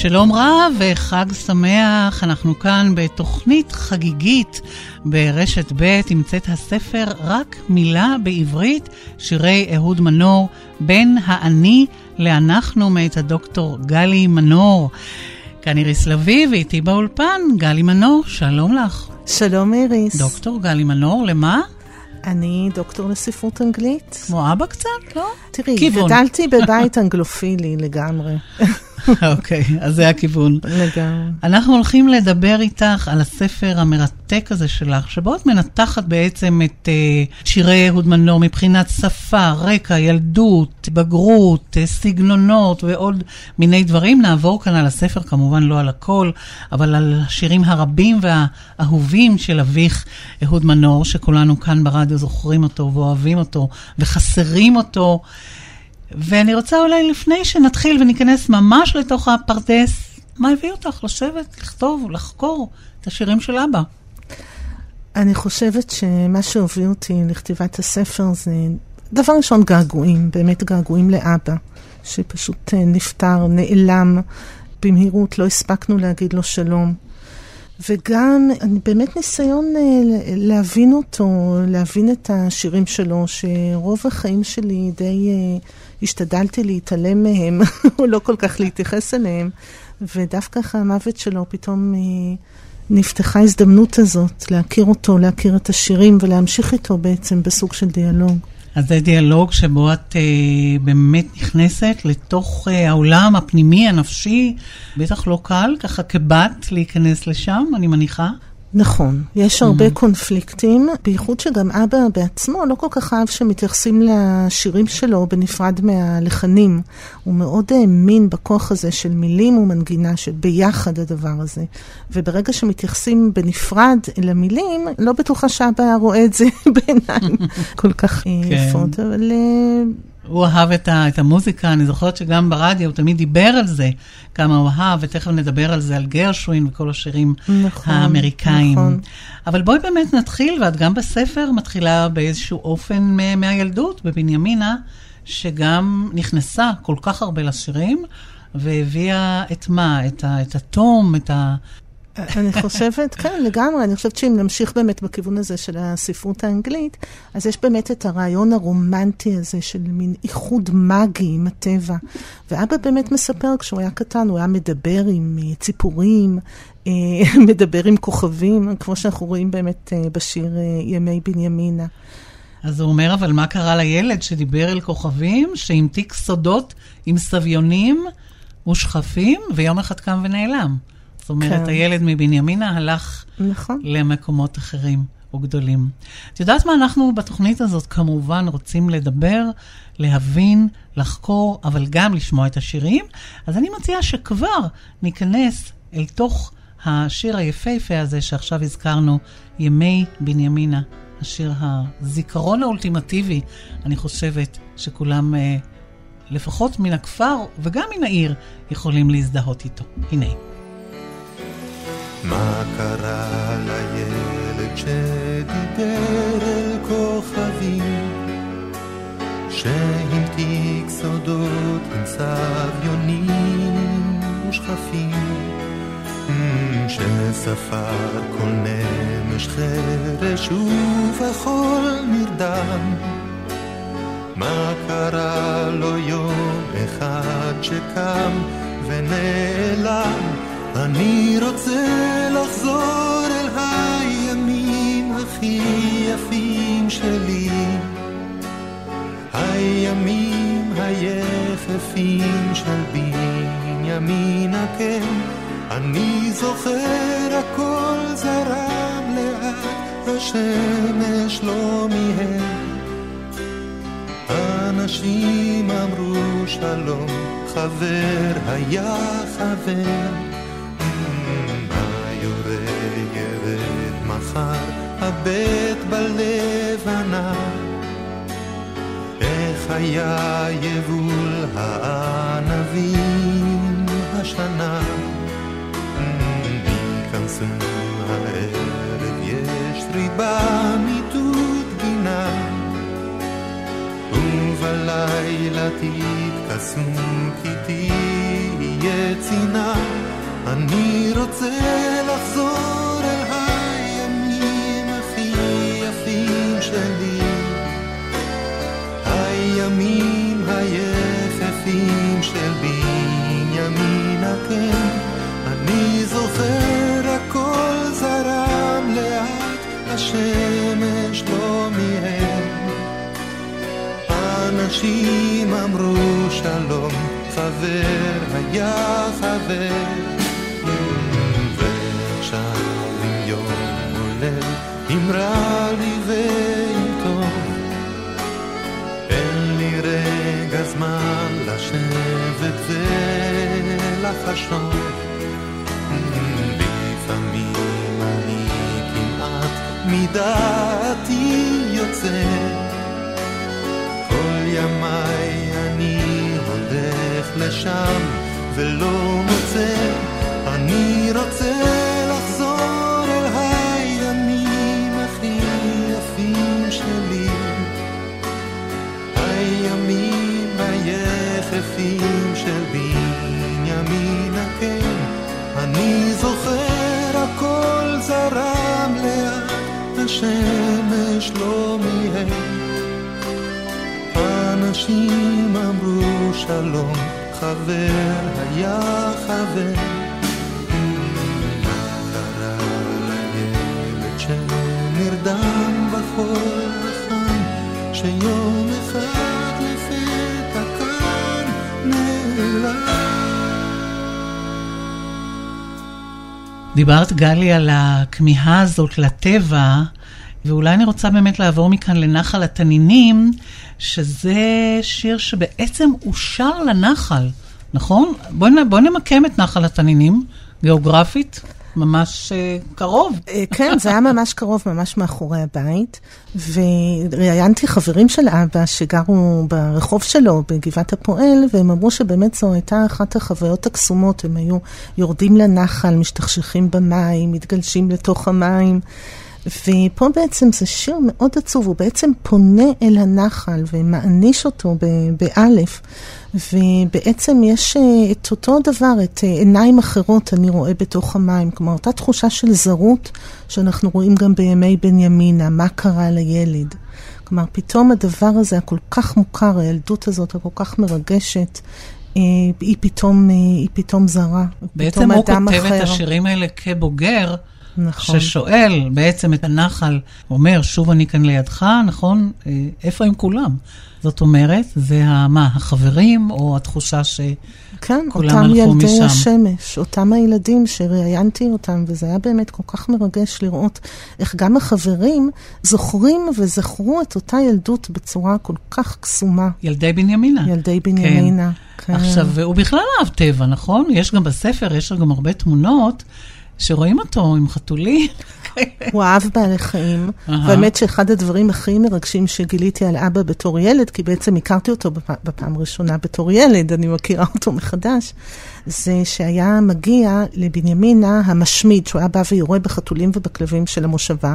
שלום רב וחג שמח, אנחנו כאן בתוכנית חגיגית ברשת ב', נמצאת הספר רק מילה בעברית, שירי אהוד מנור, בין האני לאנחנו מאת הדוקטור גלי מנור. כאן איריס לביא ואיתי באולפן גלי מנור, שלום לך. שלום איריס. דוקטור גלי מנור, למה? אני דוקטור לספרות אנגלית. כמו אבא קצת, לא? תראי, כיוון. גדלתי בבית אנגלופילי לגמרי. אוקיי, אז זה הכיוון. לגמרי. אנחנו הולכים לדבר איתך על הספר המרתק הזה שלך, שבו את מנתחת בעצם את uh, שירי אהוד מנור מבחינת שפה, רקע, ילדות, בגרות, uh, סגנונות ועוד מיני דברים. נעבור כאן על הספר, כמובן לא על הכל, אבל על השירים הרבים והאהובים של אביך אהוד מנור, שכולנו כאן ברדיו זוכרים אותו ואוהבים אותו וחסרים אותו. ואני רוצה אולי לפני שנתחיל וניכנס ממש לתוך הפרדס, מה הביא אותך לשבת, לכתוב, לחקור את השירים של אבא? אני חושבת שמה שהוביל אותי לכתיבת הספר זה דבר ראשון געגועים, באמת געגועים לאבא, שפשוט אה, נפטר, נעלם במהירות, לא הספקנו להגיד לו שלום. וגם אני באמת ניסיון אה, להבין אותו, להבין את השירים שלו, שרוב החיים שלי די אה, השתדלתי להתעלם מהם, או לא כל כך להתייחס אליהם, ודווקא אחרי המוות שלו פתאום אה, נפתחה ההזדמנות הזאת להכיר אותו, להכיר את השירים ולהמשיך איתו בעצם בסוג של דיאלוג. אז זה דיאלוג שבו את אה, באמת נכנסת לתוך אה, העולם הפנימי, הנפשי, בטח לא קל, ככה כבת להיכנס לשם, אני מניחה. נכון, יש הרבה mm-hmm. קונפליקטים, בייחוד שגם אבא בעצמו לא כל כך אהב שמתייחסים לשירים שלו בנפרד מהלחנים. הוא מאוד האמין בכוח הזה של מילים ומנגינה, של ביחד הדבר הזה. וברגע שמתייחסים בנפרד למילים, לא בטוחה שאבא רואה את זה בעיניים כל כך כן. יפות, אבל... הוא אהב את, ה, את המוזיקה, אני זוכרת שגם ברדיו הוא תמיד דיבר על זה, כמה הוא אהב, ותכף נדבר על זה, על גרשווין וכל השירים נכון, האמריקאים. נכון. אבל בואי באמת נתחיל, ואת גם בספר מתחילה באיזשהו אופן מהילדות, בבנימינה, שגם נכנסה כל כך הרבה לשירים, והביאה את מה? את, ה, את התום, את ה... אני חושבת, כן, לגמרי. אני חושבת שאם נמשיך באמת בכיוון הזה של הספרות האנגלית, אז יש באמת את הרעיון הרומנטי הזה של מין איחוד מגי עם הטבע. ואבא באמת מספר, כשהוא היה קטן, הוא היה מדבר עם אה, ציפורים, אה, מדבר עם כוכבים, כמו שאנחנו רואים באמת אה, בשיר ימי בנימינה. אז הוא אומר, אבל מה קרה לילד שדיבר אל כוכבים, שהמתיק סודות עם סביונים ושכפים, ויום אחד קם ונעלם? זאת אומרת, כן. הילד מבנימינה הלך נכון. למקומות אחרים וגדולים. את יודעת מה אנחנו בתוכנית הזאת כמובן רוצים לדבר, להבין, לחקור, אבל גם לשמוע את השירים? אז אני מציעה שכבר ניכנס אל תוך השיר היפהפה הזה שעכשיו הזכרנו, ימי בנימינה. השיר הזיכרון האולטימטיבי, אני חושבת שכולם, אה, לפחות מן הכפר וגם מן העיר, יכולים להזדהות איתו. הנה. מה קרה לילד שדיבר אל כוכבים, שהמתיק סודות עם סביונים ושכפים, שספר כל נמש חרש ובכל נרדם. מה קרה לו יום אחד שקם ונעלם אני רוצה לחזור אל הימים הכי יפים שלי, הימים היפים של בנימינה כן, אני זוכר הכל זרם לאט, השמש לא מיהר. אנשים אמרו שלום, חבר היה חבר. הבט בלבנה. איך היה יבול הענבים השנה. ייכנסו הערב יש ריבה מיטוט גינה. ובלילה תתכסו כי תהיה צינה. אני רוצה לחזור אל הימים הכי יפים שלי, הימים היחפים של בנימין כן, אני זוכר הכל זרם לאט, השמש לא מיהר. אנשים אמרו שלום, חבר היה חבר. אם רע לי ואם טוב, אין לי רגע זמן לשבת ולחשוב. לפעמים אני כמעט מדעתי יוצא, כל ימיי אני הולך לשם ולא מוצא, אני רוצה היפים של בנימין הקן, אני זוכר הכל זרם לאט, השמש לא מיהר. אנשים אמרו שלום, חבר היה חבר. קרא לילד שנרדם דיברת, גלי, על הכמיהה הזאת לטבע, ואולי אני רוצה באמת לעבור מכאן לנחל התנינים, שזה שיר שבעצם אושר לנחל, נכון? בואי בוא נמקם את נחל התנינים, גיאוגרפית. ממש uh, קרוב. אה, כן, זה היה ממש קרוב, ממש מאחורי הבית. וראיינתי חברים של אבא שגרו ברחוב שלו, בגבעת הפועל, והם אמרו שבאמת זו הייתה אחת החוויות הקסומות. הם היו יורדים לנחל, משתכשכים במים, מתגלשים לתוך המים. ופה בעצם זה שיר מאוד עצוב, הוא בעצם פונה אל הנחל ומעניש אותו באלף. ובעצם יש אה, את אותו דבר, את אה, עיניים אחרות אני רואה בתוך המים, כלומר אותה תחושה של זרות שאנחנו רואים גם בימי בנימינה, מה קרה לילד. כלומר, פתאום הדבר הזה הכל כך מוכר, הילדות הזאת הכל כך מרגשת, אה, היא פתאום, היא פתאום זרה. בעצם הוא כותב אחר. את השירים האלה כבוגר. נכון. ששואל בעצם את הנחל, אומר, שוב אני כאן לידך, נכון? איפה הם כולם? זאת אומרת, זה מה, החברים, או התחושה שכולם כן, הלכו משם? כן, אותם ילדי השמש, אותם הילדים שראיינתי אותם, וזה היה באמת כל כך מרגש לראות איך גם החברים זוכרים וזכרו את אותה ילדות בצורה כל כך קסומה. ילדי בנימינה. ילדי בנימינה, כן. כן. עכשיו, הוא בכלל אהב טבע, נכון? יש גם בספר, יש גם הרבה תמונות. שרואים אותו עם חתולים. הוא אהב בעלי חיים. והאמת שאחד הדברים הכי מרגשים שגיליתי על אבא בתור ילד, כי בעצם הכרתי אותו בפעם ראשונה בתור ילד, אני מכירה אותו מחדש, זה שהיה מגיע לבנימינה המשמיד, שהוא היה בא ויורה בחתולים ובכלבים של המושבה,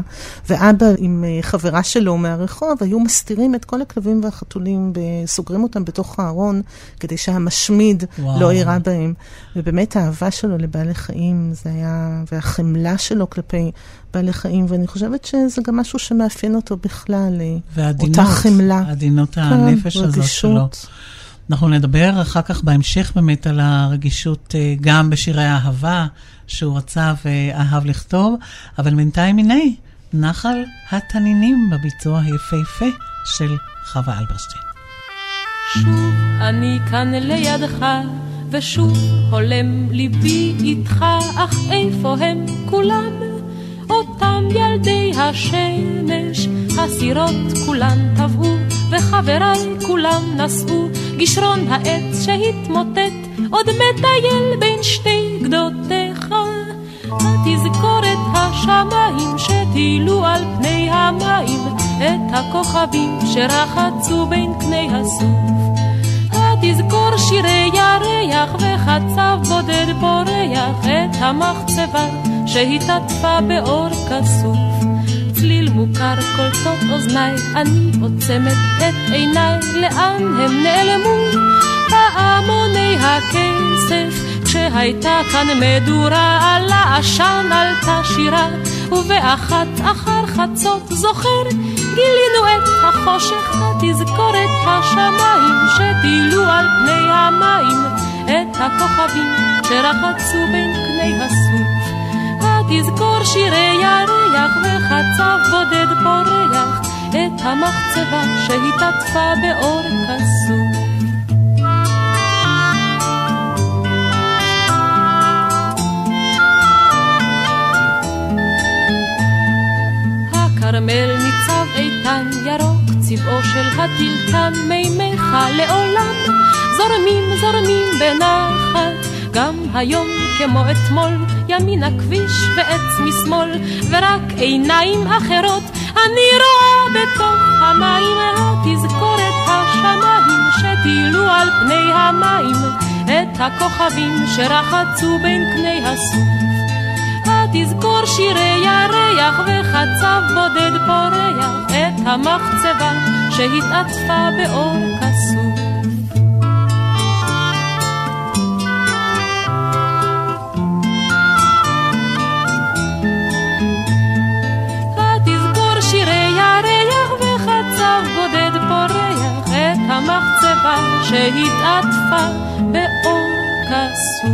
ואבא עם אה, חברה שלו מהרחוב היו מסתירים את כל הכלבים והחתולים וסוגרים אותם בתוך הארון, כדי שהמשמיד וואו. לא יירה בהם. ובאמת האהבה שלו לבעלי חיים, זה היה, והחמלה שלו כלפי בעלי חיים, ואני חושבת שזה גם משהו שמאפיין אותו בכלל, אה, והעדינות, אותה חמלה. עדינות כן, הנפש הזאת שלו. אנחנו נדבר אחר כך בהמשך באמת על הרגישות אה, גם בשירי האהבה שהוא רצה ואהב לכתוב, אבל בינתיים הנה, נחל התנינים בביצוע היפהפה של חווה אלברשטיין. שוב אני כאן לידך, ושוב הולם ליבי איתך, אך איפה הם כולם? אותם ילדי השמש, הסירות כולן טבעו, וחבריי כולם נשאו, גשרון העץ שהתמוטט, עוד מטייל בין שתי גדותיך. התזכורת השמיים שטילו על פני המים את הכוכבים שרחצו בין קני הסוף. התזכור שירי ירח וחצב בודד פורח את המחצבה שהתעטפה באור כסוף. צליל מוכר קולטות אוזניי, אני עוצמת את עיניי, לאן הם נעלמו? פעמוני הכסף כשהייתה כאן מדורה על העשן עלתה שירה ובאחת אחר חצות זוכר גילינו את החושך התזכורת השמיים שטילו על פני המים את הכוכבים שרחצו בין קני הסוף התזכור שירי ירח וחצב בודד פורח את המחצבה שהתעטפה באור כסוף הכרמל ניצב איתן ירוק, צבעו של הטילטן מימיך לעולם, זורמים זורמים בנחת, גם היום כמו אתמול, ימין הכביש ועץ משמאל, ורק עיניים אחרות אני רואה בתוך המים, התזכורת השמיים שטילו על פני המים, את הכוכבים שרחצו בין קני הסוף. תזכור שירי ירח וחצב בודד פורח את המחצבה שהתעטפה באור כסוף. המחצבה שהתעטפה באור כסוף.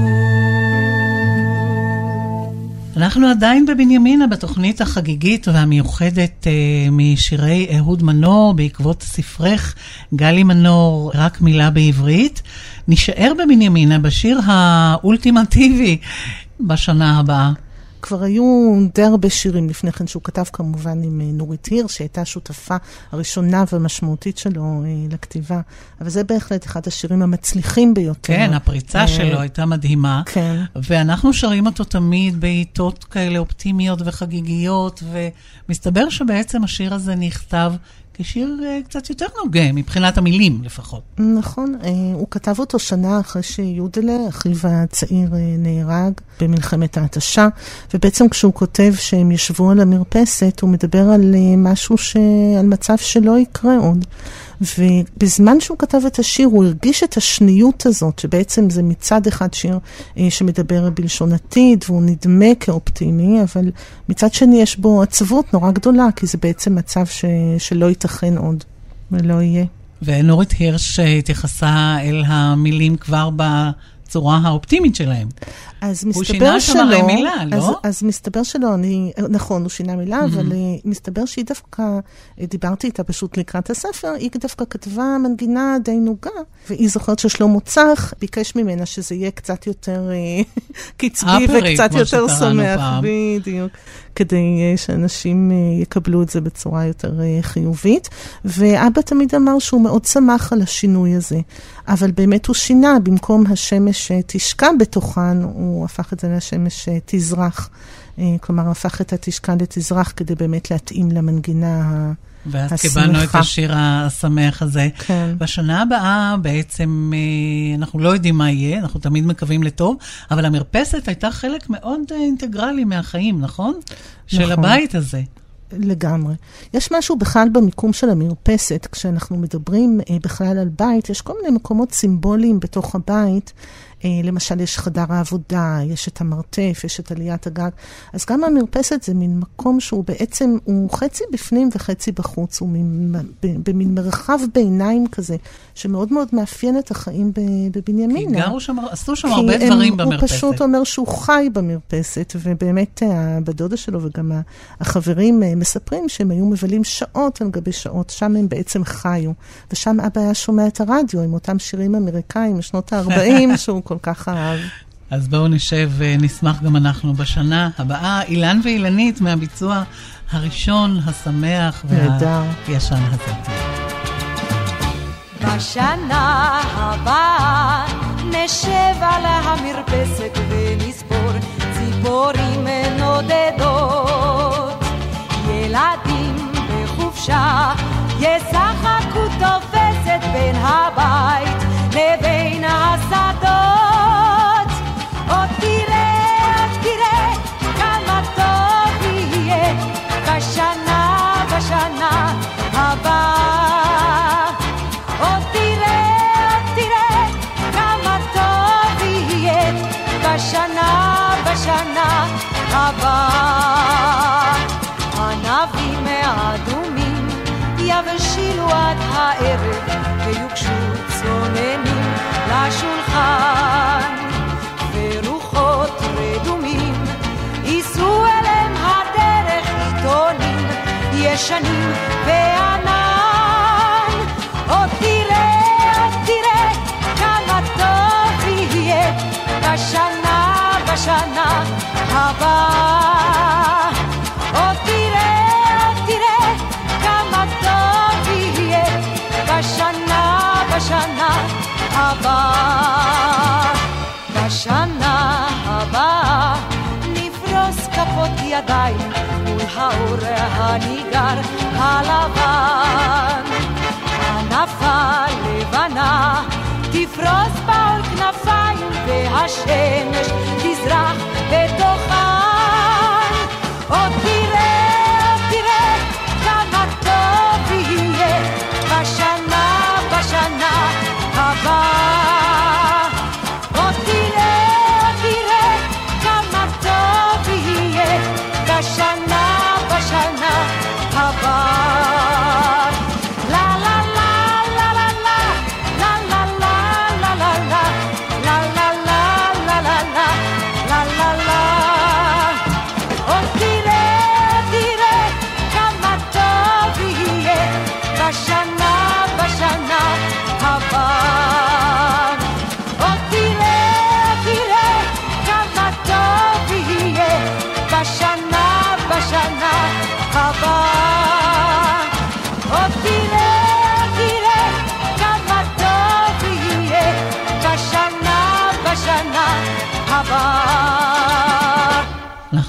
אנחנו עדיין בבנימינה בתוכנית החגיגית והמיוחדת אה, משירי אהוד מנור בעקבות ספרך גלי מנור, רק מילה בעברית. נשאר בבנימינה בשיר האולטימטיבי בשנה הבאה. כבר היו די הרבה שירים לפני כן שהוא כתב כמובן עם אה, נורית היר, שהייתה השותפה הראשונה והמשמעותית שלו אה, לכתיבה. אבל זה בהחלט אחד השירים המצליחים ביותר. כן, הפריצה אה, שלו הייתה מדהימה. כן. ואנחנו שרים אותו תמיד בעיתות כאלה אופטימיות וחגיגיות, ומסתבר שבעצם השיר הזה נכתב כשיר אה, קצת יותר נוגה, מבחינת המילים לפחות. נכון, אה, הוא כתב אותו שנה אחרי שיודלה, אחיו הצעיר, אה, נהרג במלחמת ההתשה, ובעצם כשהוא כותב שהם ישבו על המרפסת, הוא מדבר על משהו, ש... על מצב שלא יקרה עוד. ובזמן שהוא כתב את השיר, הוא הרגיש את השניות הזאת, שבעצם זה מצד אחד שיר אה, שמדבר בלשון עתיד, והוא נדמה כאופטימי, אבל מצד שני יש בו עצבות נורא גדולה, כי זה בעצם מצב ש... שלא ייתכן עוד ולא יהיה. ונורית הירש התייחסה אל המילים כבר ב... הצורה האופטימית שלהם. אז הוא מסתבר שינה שלא, שם הרי מילה, לא? אז, אז מסתבר שלא, אני, נכון, הוא שינה מילה, Mm-hmm. אבל מסתבר שהיא דווקא, דיברתי איתה פשוט לקראת הספר, היא דווקא כתבה מנגינה די נוגה, והיא זוכרת ששלמה צח ביקש ממנה שזה יהיה קצת יותר אה, קצבי וקצת יותר שמח. בדיוק, כדי אה, שאנשים אה, יקבלו את זה בצורה יותר חיובית. ואבא תמיד אמר שהוא מאוד שמח על השינוי הזה, אבל באמת הוא שינה, במקום השמש אה, תשקע בתוכן, הוא הפך את זה לשמש אה, תזרח. אה, כלומר, הפך את התשקע לתזרח כדי באמת להתאים למנגינה ה... ואז השמחה. קיבלנו את השיר השמח הזה. כן. בשנה הבאה בעצם אה, אנחנו לא יודעים מה יהיה, אנחנו תמיד מקווים לטוב, אבל המרפסת הייתה חלק מאוד אינטגרלי מהחיים, נכון? של נכון. הבית הזה. לגמרי. יש משהו בכלל במיקום של המרפסת, כשאנחנו מדברים אה, בכלל על בית, יש כל מיני מקומות סימבוליים בתוך הבית. אה, למשל, יש חדר העבודה, יש את המרתף, יש את עליית הגג. אז גם המרפסת זה מין מקום שהוא בעצם, הוא חצי בפנים וחצי בחוץ, הוא מין, במין מרחב ביניים כזה, שמאוד מאוד מאפיין את החיים ב- כי בבנימינה. גרו שם, עשו שם הרבה הם- דברים הוא במרפסת. פשוט אומר שהוא חי במרפסת, ובאמת אה, הבת דודה שלו וגם החברים אה, מספרים שהם היו מבלים שעות על גבי שעות, שם הם בעצם חיו. ושם אבא היה שומע את הרדיו עם אותם שירים אמריקאים משנות ה-40, שהוא כל כך אהב. אז בואו נשב ונשמח גם אנחנו בשנה הבאה. אילן ואילנית מהביצוע הראשון, השמח. והישן הזה. בשנה הבאה נשב על המרפסת ונספור ציפורים נודדות, ילדים בחופשה, ישחקו תופסת בין הבית לבין השדות. ישנים וענן עוד תראה, עוד תראה כמה טוב יהיה בשנה, בשנה הבאה האור הניגר הלבן. ענפה לבנה תפרוס בעול כנפיים והשמש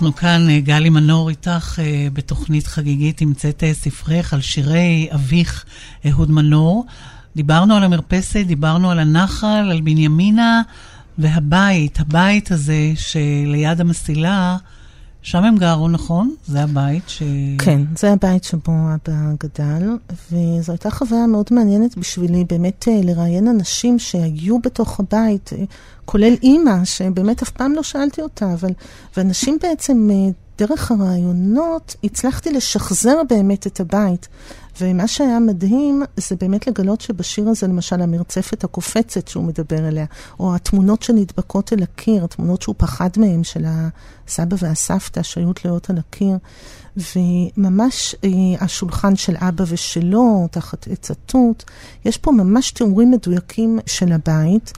אנחנו כאן, אה, גלי מנור איתך אה, בתוכנית חגיגית, המצאת אה, ספרך על שירי אביך אהוד מנור. דיברנו על המרפסת, דיברנו על הנחל, על בנימינה והבית, הבית הזה שליד המסילה, שם הם גרו, נכון? זה הבית ש... כן, זה הבית שבו אבא גדל, וזו הייתה חוויה מאוד מעניינת בשבילי באמת אה, לראיין אנשים שהיו בתוך הבית, אה, כולל אימא, שבאמת אף פעם לא שאלתי אותה, אבל... ואנשים בעצם, אה, דרך הרעיונות, הצלחתי לשחזר באמת את הבית. ומה שהיה מדהים, זה באמת לגלות שבשיר הזה, למשל, המרצפת הקופצת שהוא מדבר אליה, או התמונות שנדבקות אל הקיר, התמונות שהוא פחד מהן, של הסבא והסבתא שהיו תלויות על הקיר, וממש אה, השולחן של אבא ושלו, תחת עץ התות, יש פה ממש תיאורים מדויקים של הבית,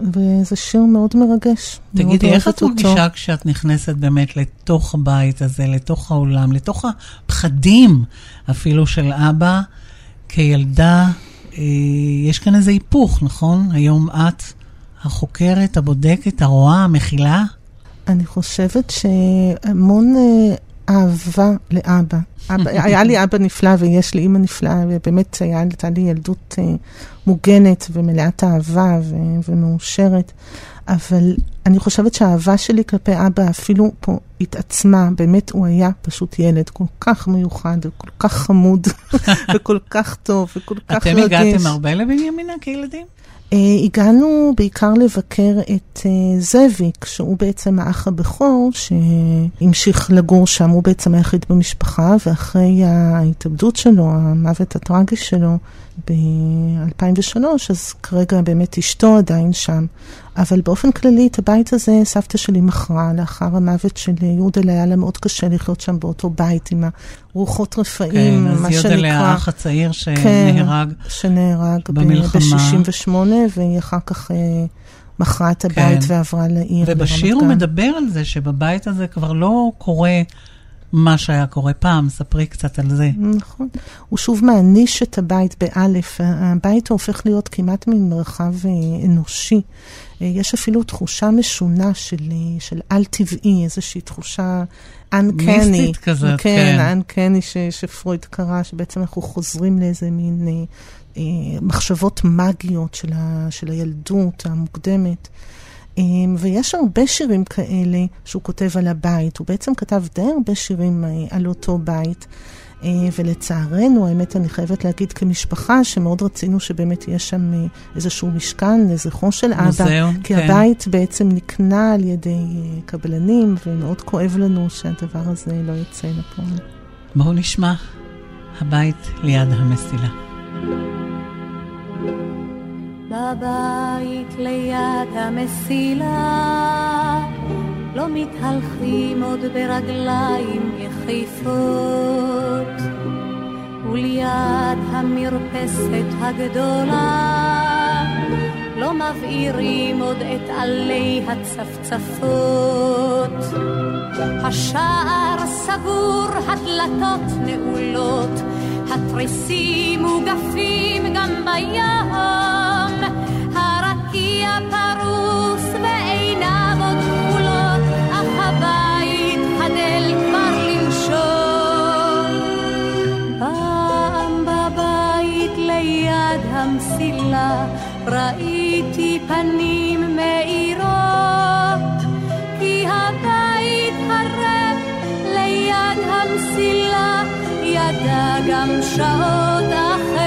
וזה שיר מאוד מרגש. תגידי, איך את. מרגישה כשאת נכנסת באמת לתוך הבית הזה, לתוך העולם, לתוך הפחדים אפילו של אבא כילדה? אה, יש כאן איזה היפוך, נכון? היום את החוקרת, הבודקת, הרואה, המכילה? אני חושבת שהמון אה, אהבה לאבא. אבא, היה לי אבא נפלא ויש לי אימא נפלאה, ובאמת הייתה לי ילדות אה, מוגנת ומלאת אהבה ו- ומאושרת. אבל אני חושבת שהאהבה שלי כלפי אבא אפילו פה התעצמה, באמת הוא היה פשוט ילד כל כך מיוחד וכל כך חמוד וכל כך טוב וכל כך אתם רגש. הגעתם הרבה לבנימינה כילדים? Uh, הגענו בעיקר לבקר את uh, זאביק, שהוא בעצם האח הבכור שהמשיך לגור שם, הוא בעצם היחיד במשפחה, ואחרי ההתאבדות שלו, המוות הטרגי שלו ב-2003, אז כרגע באמת אשתו עדיין שם. אבל באופן כללי, את הבית הזה סבתא שלי מכרה לאחר המוות של יהודל, היה לה מאוד קשה לחיות שם באותו בית עם הרוחות רפאים, כן, אז מה שנקרא. האח הצעיר כן, שנהרג. שנהרג ב- במלחמה. ב-68, והיא אחר כך אה, מכרה את הבית כן. ועברה לעיר. ובשיר הוא. מדבר על זה שבבית הזה כבר לא קורה מה שהיה קורה פעם, ספרי קצת על זה. נכון. הוא שוב מעניש את הבית באלף. הבית הופך להיות כמעט מין מרחב אה, אנושי. אה, יש אפילו תחושה משונה של, אה, של על-טבעי, איזושהי תחושה uncanny. מיסטית כזאת, כן. כן, ש, שפרויד קרא, שבעצם אנחנו חוזרים לאיזה מין אה, אה, מחשבות מגיות של, ה, של הילדות המוקדמת. אה, ויש הרבה שירים כאלה שהוא כותב על הבית. הוא בעצם כתב די הרבה שירים אה, על אותו בית. אה, ולצערנו, האמת, אני חייבת להגיד כמשפחה, שמאוד רצינו שבאמת יהיה שם אה, איזשהו משכן לזכרו של אבא. מוזיאום, כי כן. הבית בעצם נקנה על ידי קבלנים, ומאוד כואב לנו שהדבר הזה לא יצא לפועל. בואו נשמע. הבית ליד המסילה. בבית ליד המסילה. לא מתהלכים עוד ברגליים יחפות וליד המרפסת הגדולה לא מבעירים עוד את עלי הצפצפות השער סגור, הדלתות נעולות, התריסים מוגפים גם בים, הרקיע פרוס ועיניו עוד כחולות, אך הבית חדל כבר לנשום. פעם בבית ליד המסילה ראיתי פנים מאירות, כי הבית הרב ליד המסילה ידע גם שעות אחרות.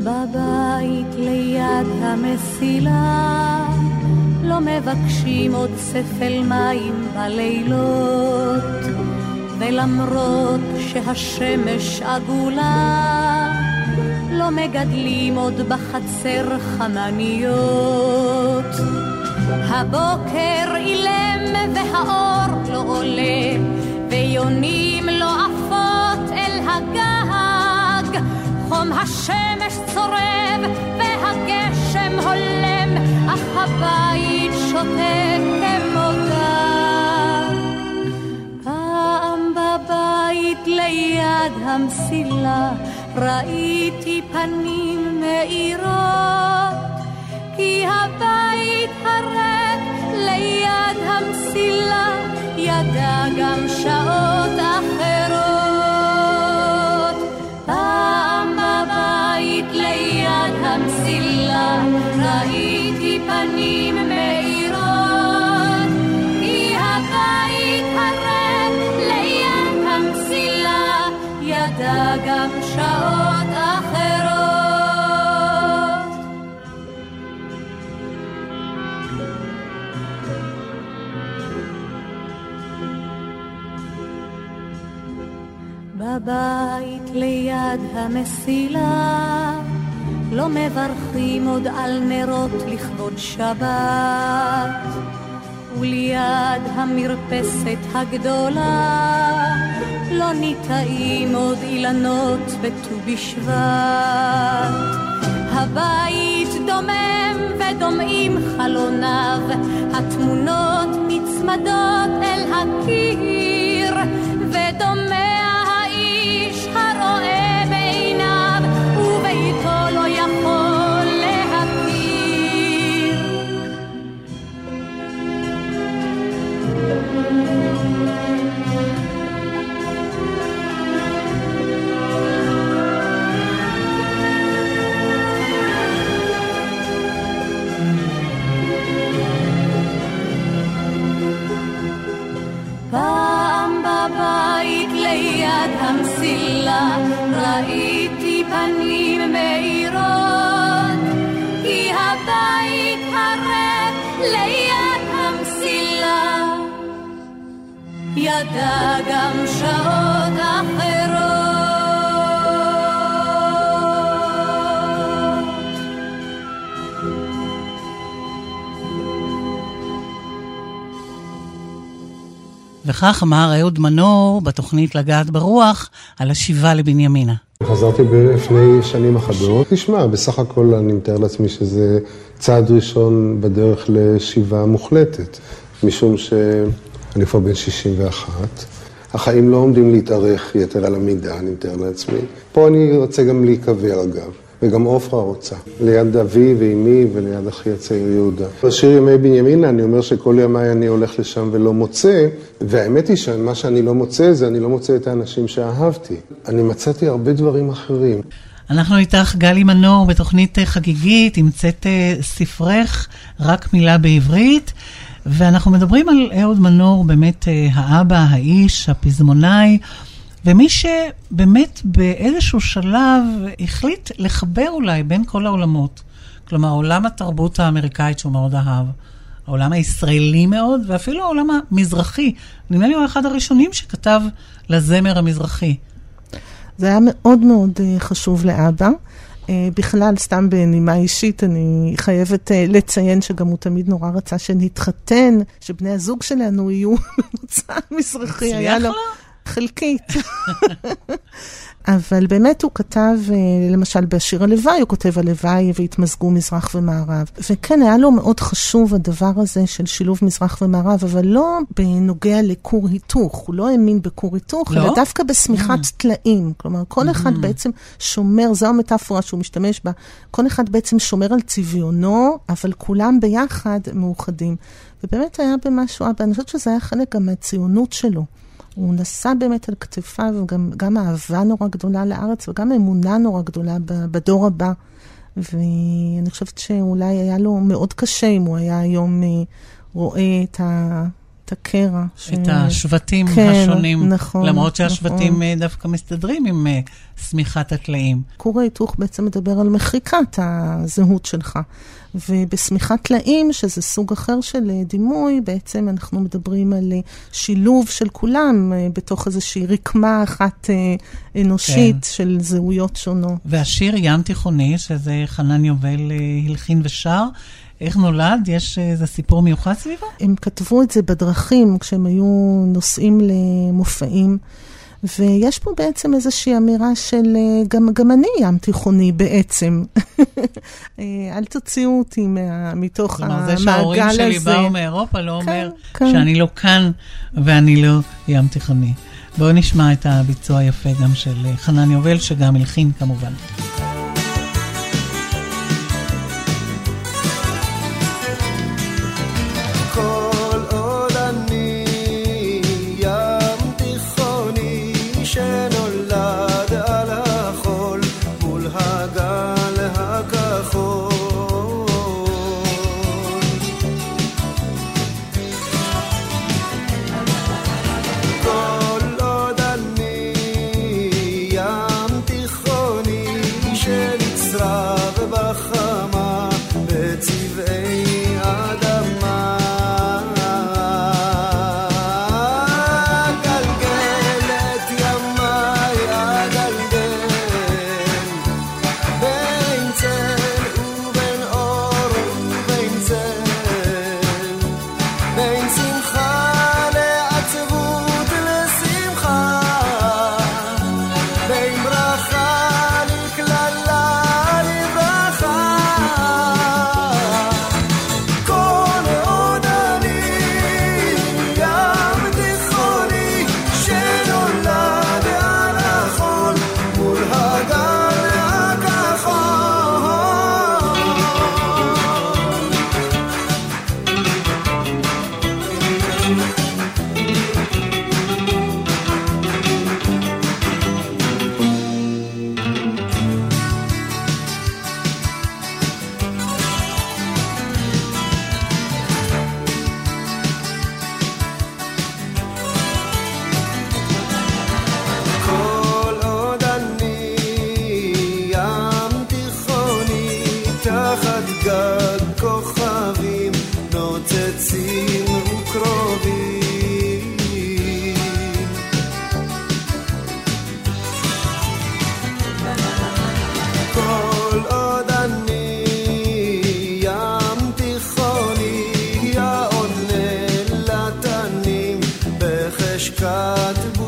בבית ליד המסילה לא מבקשים עוד ספל מים בלילות ולמרות שהשמש עגולה לא מגדלים עוד בחצר חמניות. הבוקר אילם והאור לא עולה ויונים לא עפות אל הגג. חום השמש צורב והגשם הולם אך הבית כמו גג פעם בבית ליד המסילה ראיתי פנים מאירות כי הבית הריק ליד המסילה ידע גם שעות אחרות. פעם בבית ליד המסילה ראיתי פנים מאירות גם שעות אחרות. בבית ליד המסילה לא מברכים עוד על נרות לכבוד שבת וליד המרפסת הגדולה לא ניטעים עוד אילנות בט"ו בשבט. הבית דומם ודומעים חלוניו התמונות נצמדות אל הקיר המסילה ראיתי פנים מאירות כי הבית הריק ליד המסילה. ידע גם שעות אחרות וכך אמר אהוד מנור בתוכנית לגעת ברוח על השיבה לבנימינה. חזרתי לפני שנים אחדות. תשמע, בסך הכל אני מתאר לעצמי שזה צעד ראשון בדרך לשיבה מוחלטת, משום שאני כבר בן 61. החיים לא עומדים להתארך יתר על המידה, אני מתאר לעצמי. פה אני רוצה גם להיקבר אגב. וגם עופרה רוצה, ליד אבי ואימי וליד אחי הצעיר יהודה. בשיר ימי בנימינה אני אומר שכל ימיי אני הולך לשם ולא מוצא, והאמת היא שמה שאני לא מוצא זה אני לא מוצא את האנשים שאהבתי. אני מצאתי הרבה דברים אחרים. אנחנו איתך, גלי מנור, בתוכנית חגיגית, המצאת אה, ספרך, רק מילה בעברית. ואנחנו מדברים על אהוד מנור, באמת אה, האבא, האיש, הפזמונאי. ומי שבאמת באיזשהו שלב החליט לחבר אולי בין כל העולמות, כלומר עולם התרבות האמריקאית שהוא מאוד אהב, העולם הישראלי מאוד, ואפילו העולם המזרחי. נדמה לי הוא אחד הראשונים שכתב לזמר המזרחי. זה היה מאוד מאוד אה, חשוב לאבא. אה, בכלל, סתם בנימה אישית, אני חייבת uh, לציין שגם הוא תמיד נורא רצה שנתחתן, שבני הזוג שלנו יהיו ממוצע מזרחי. הצליח לו? חלקית. אבל באמת הוא כתב, אה, למשל בשיר הלוואי, הוא כותב הלוואי והתמזגו מזרח ומערב. וכן, היה לו מאוד חשוב הדבר הזה של שילוב מזרח ומערב, אבל לא בנוגע לכור היתוך, הוא לא האמין בכור היתוך, לא? אלא דווקא בשמיכת Mm. טלאים. כלומר, כל אחד בעצם שומר, זו המטאפורה שהוא משתמש בה, כל אחד בעצם שומר על צביונו, אבל כולם ביחד מאוחדים. ובאמת היה במשהו, אבל אני חושבת שזה היה חלק גם מהציונות שלו. הוא נשא באמת על כתפיו גם, גם אהבה נורא גדולה לארץ וגם אמונה נורא גדולה בדור הבא. ואני חושבת שאולי היה לו מאוד קשה אם הוא היה היום אה, רואה את, ה, את הקרע. ש... את השבטים כן, השונים. נכון, למרות שהשבטים נכון. אה, דווקא מסתדרים עם אה, שמיכת הטלאים. כור ההיתוך בעצם מדבר על מחיקת הזהות שלך. ובשמיכת טלאים, שזה סוג אחר של אה, דימוי, בעצם אנחנו מדברים על אה, שילוב של כולם אה, בתוך איזושהי רקמה אחת אה, אנושית כן. של זהויות שונות. והשיר ים תיכוני, שזה חנן יובל אה, הלחין ושר, איך נולד? יש איזה סיפור מיוחד סביבו? הם כתבו את זה בדרכים כשהם היו נוסעים למופעים. ויש פה בעצם איזושהי אמירה של אה, גם, גם אני ים תיכוני בעצם. אה, אל תוציאו אותי מה, מתוך כלומר, המעגל זה שההורים הזה. שלי באו מאירופה לא כן, אומר כן. שאני לא כאן ואני לא ים תיכוני. בואו נשמע את הביצוע היפה גם של אה, חנן יובל, שגם הלחין כמובן. בחשכת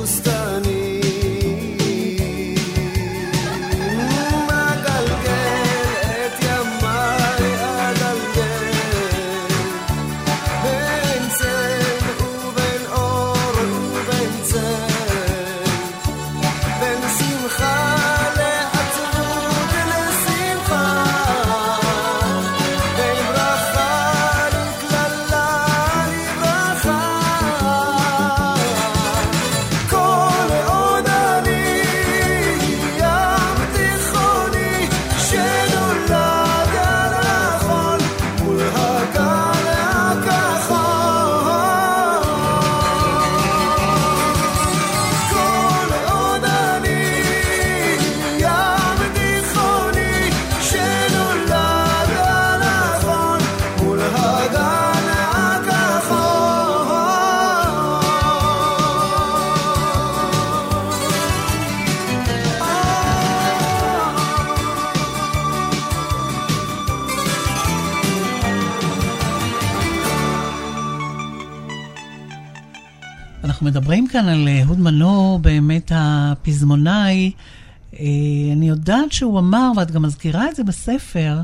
שהוא אמר, ואת גם מזכירה את זה בספר,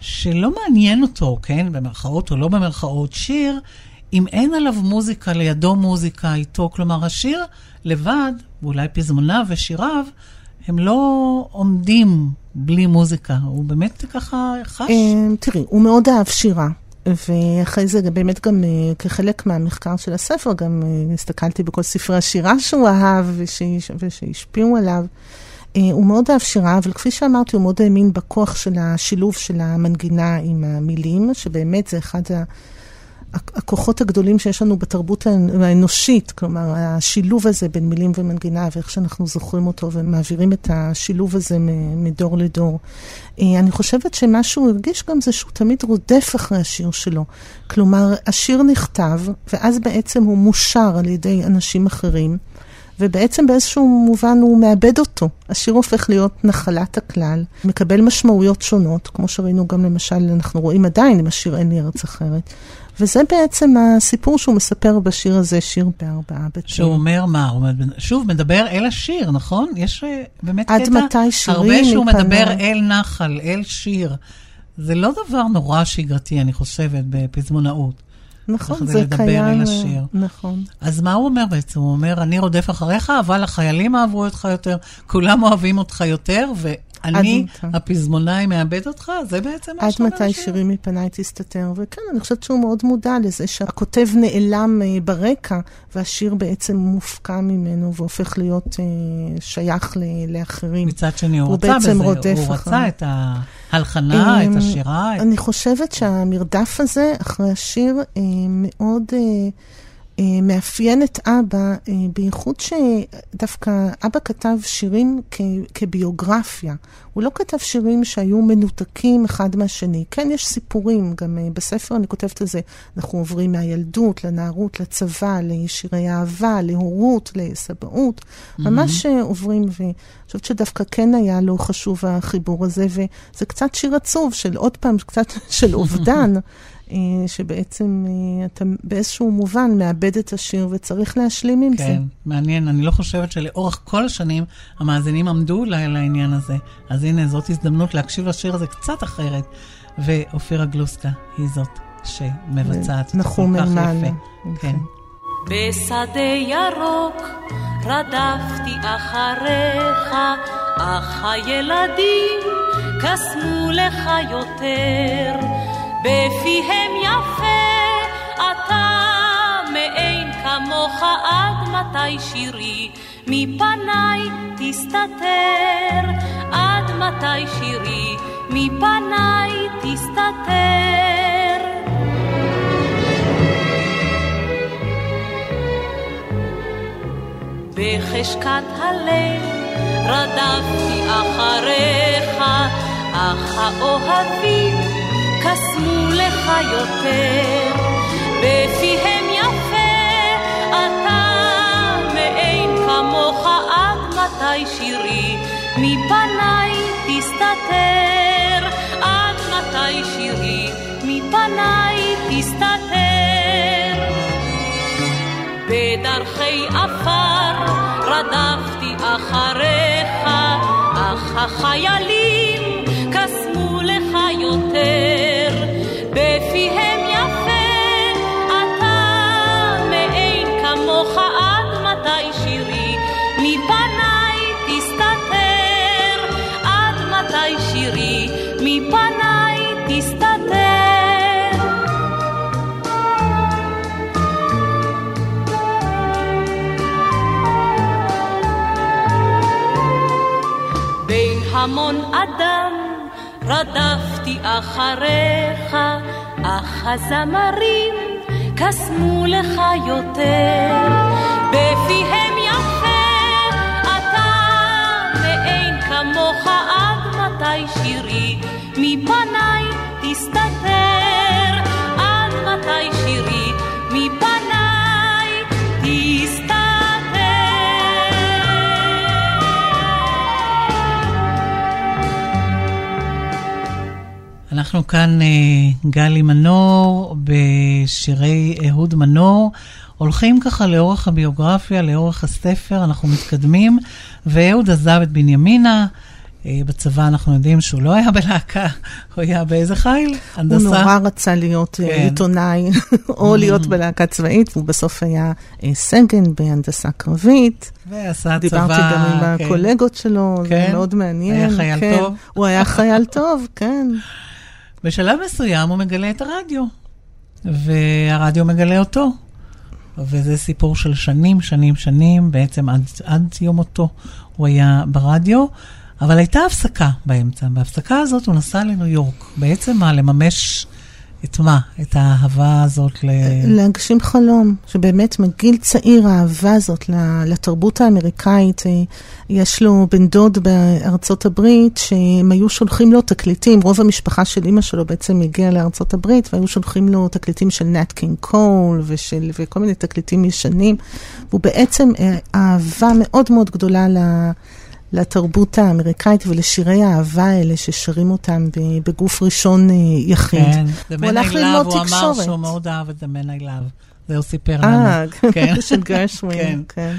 שלא מעניין אותו, כן, במרכאות או לא במרכאות, שיר, אם אין עליו מוזיקה, לידו מוזיקה איתו. כלומר, השיר לבד, ואולי פזמוניו ושיריו, הם לא עומדים בלי מוזיקה. הוא באמת ככה חש. אה, תראי, הוא מאוד אהב שירה. ואחרי זה באמת גם אה, כחלק מהמחקר של הספר, גם אה, הסתכלתי בכל ספרי השירה שהוא אהב ושהשפיעו עליו. הוא מאוד אהב שירה, אבל כפי שאמרתי, הוא מאוד האמין בכוח של השילוב של המנגינה עם המילים, שבאמת זה אחד ה... הכוחות הגדולים שיש לנו בתרבות האנושית, כלומר, השילוב הזה בין מילים ומנגינה, ואיך שאנחנו זוכרים אותו ומעבירים את השילוב הזה מדור לדור. אה, אני חושבת שמה שהוא הרגיש גם זה שהוא תמיד רודף אחרי השיר שלו. כלומר, השיר נכתב, ואז בעצם הוא מושר על ידי אנשים אחרים. ובעצם באיזשהו מובן הוא מאבד אותו. השיר הופך להיות נחלת הכלל, מקבל משמעויות שונות, כמו שראינו גם למשל, אנחנו רואים עדיין עם השיר אין לי ארץ אחרת. וזה בעצם הסיפור שהוא מספר בשיר הזה, שיר בארבעה בתים. שהוא אומר מה? הוא שוב מדבר אל השיר, נכון? יש אה, באמת קטע... עד מתי שירים הרבה שהוא מפנה... מדבר אל נחל, אל שיר. זה לא דבר נורא שגרתי, אני חושבת, בפזמונאות. נכון, זה קיים. אל השיר. נכון. אז מה הוא אומר בעצם? הוא אומר, אני רודף אחריך, אבל החיילים אהבו אותך יותר, כולם אוהבים אותך יותר, אני, הפזמונאי, מאבד אותך? זה בעצם מה שאתה אומר? עד מתי שירים מפניי תסתתר. וכן, אני חושבת שהוא מאוד מודע לזה שהכותב נעלם אה, ברקע, והשיר בעצם מופקע ממנו והופך להיות אה, שייך לאחרים. מצד שני, הוא רצה בזה, הוא רצה את ההלחנה, את אמ, השירה. אני חושבת שהמרדף הזה אחרי השיר אה, מאוד... אה, מאפיין את אבא, אה, בייחוד שדווקא אבא כתב שירים כ- כביוגרפיה. הוא לא כתב שירים שהיו מנותקים אחד מהשני. כן, יש סיפורים, גם אה, בספר אני כותבת על זה, אנחנו עוברים מהילדות לנערות, לצבא, לשירי אהבה, להורות, לסבאות. Mm-hmm. ממש עוברים, ואני חושבת שדווקא כן היה לו חשוב החיבור הזה, וזה קצת שיר עצוב של עוד פעם, קצת של אובדן. אה, שבעצם אה, אתה באיזשהו מובן מאבד את השיר וצריך להשלים עם כן, זה. כן, מעניין. אני לא חושבת שלאורך כל השנים המאזינים עמדו אולי על העניין הזה. אז הנה, זאת הזדמנות להקשיב לשיר הזה קצת אחרת. ואופירה גלוסקה היא זאת שמבצעת את זה כל כך יפה. כן. בשדה ירוק רדפתי אחריך, אך הילדים קסמו לך יותר. בפיהם יפה אתה מאין כמוך עד מתי שירי? מפניי תסתתר. עד מתי שירי? מפניי תסתתר. בחשכת הלב רדפתי אחריך אך האוהבים קסמו לך יותר, בפיהם יפה אתה מאין כמוך עד מתי שירי מפניי תסתתר, עד מתי שירי מפניי תסתתר. בדרכי עפר רדפתי אחריך, אך החיילים קסמו לך יותר. מפניי תסתתר. בין המון אדם רדפתי אחריך אך הזמרים קסמו לך יותר, בפיהם יפה אתה מאין כמוך עד מתי שירי מפניי תסתתר, עד מתי שירי מפניי תסתתר. אנחנו כאן, אה, גלי מנור, בשירי אהוד מנור, הולכים ככה לאורך הביוגרפיה, לאורך הספר, אנחנו מתקדמים, ואהוד עזב את בנימינה. אה, בצבא אנחנו יודעים שהוא לא היה בלהקה, הוא היה באיזה חיל? הנדסה? הוא נורא רצה להיות אה, כן. עיתונאי או להיות בלהקה צבאית, והוא בסוף היה אה, סגן בהנדסה קרבית. ועשה צבא. דיברתי גם עם כן. הקולגות שלו, זה כן? מאוד מעניין. היה חייל כן. טוב? הוא היה חייל טוב, כן. בשלב מסוים הוא מגלה את הרדיו, והרדיו מגלה אותו. וזה סיפור של שנים, שנים, שנים, בעצם עד, עד יום מותו הוא היה ברדיו, אבל הייתה הפסקה באמצע. בהפסקה הזאת הוא נסע לניו יורק. בעצם מה, לממש את מה? את האהבה הזאת ל... להגשים חלום, שבאמת מגיל צעיר האהבה הזאת לתרבות האמריקאית, אה, יש לו בן דוד בארצות הברית שהם היו שולחים לו תקליטים, רוב המשפחה של אימא שלו בעצם הגיעה לארצות הברית והיו שולחים לו תקליטים של נאט קינג קול ושל, וכל מיני תקליטים ישנים, והוא בעצם אה, אהבה מאוד מאוד גדולה ל... לתרבות האמריקאית ולשירי האהבה האלה ששרים אותם בגוף ראשון אה, יחיד. כן, The Man I Love, הוא אמר. שהוא מאוד אהב את The Man I Love. זה הוא סיפר אה, לנו. כן. של גרשווין, כן.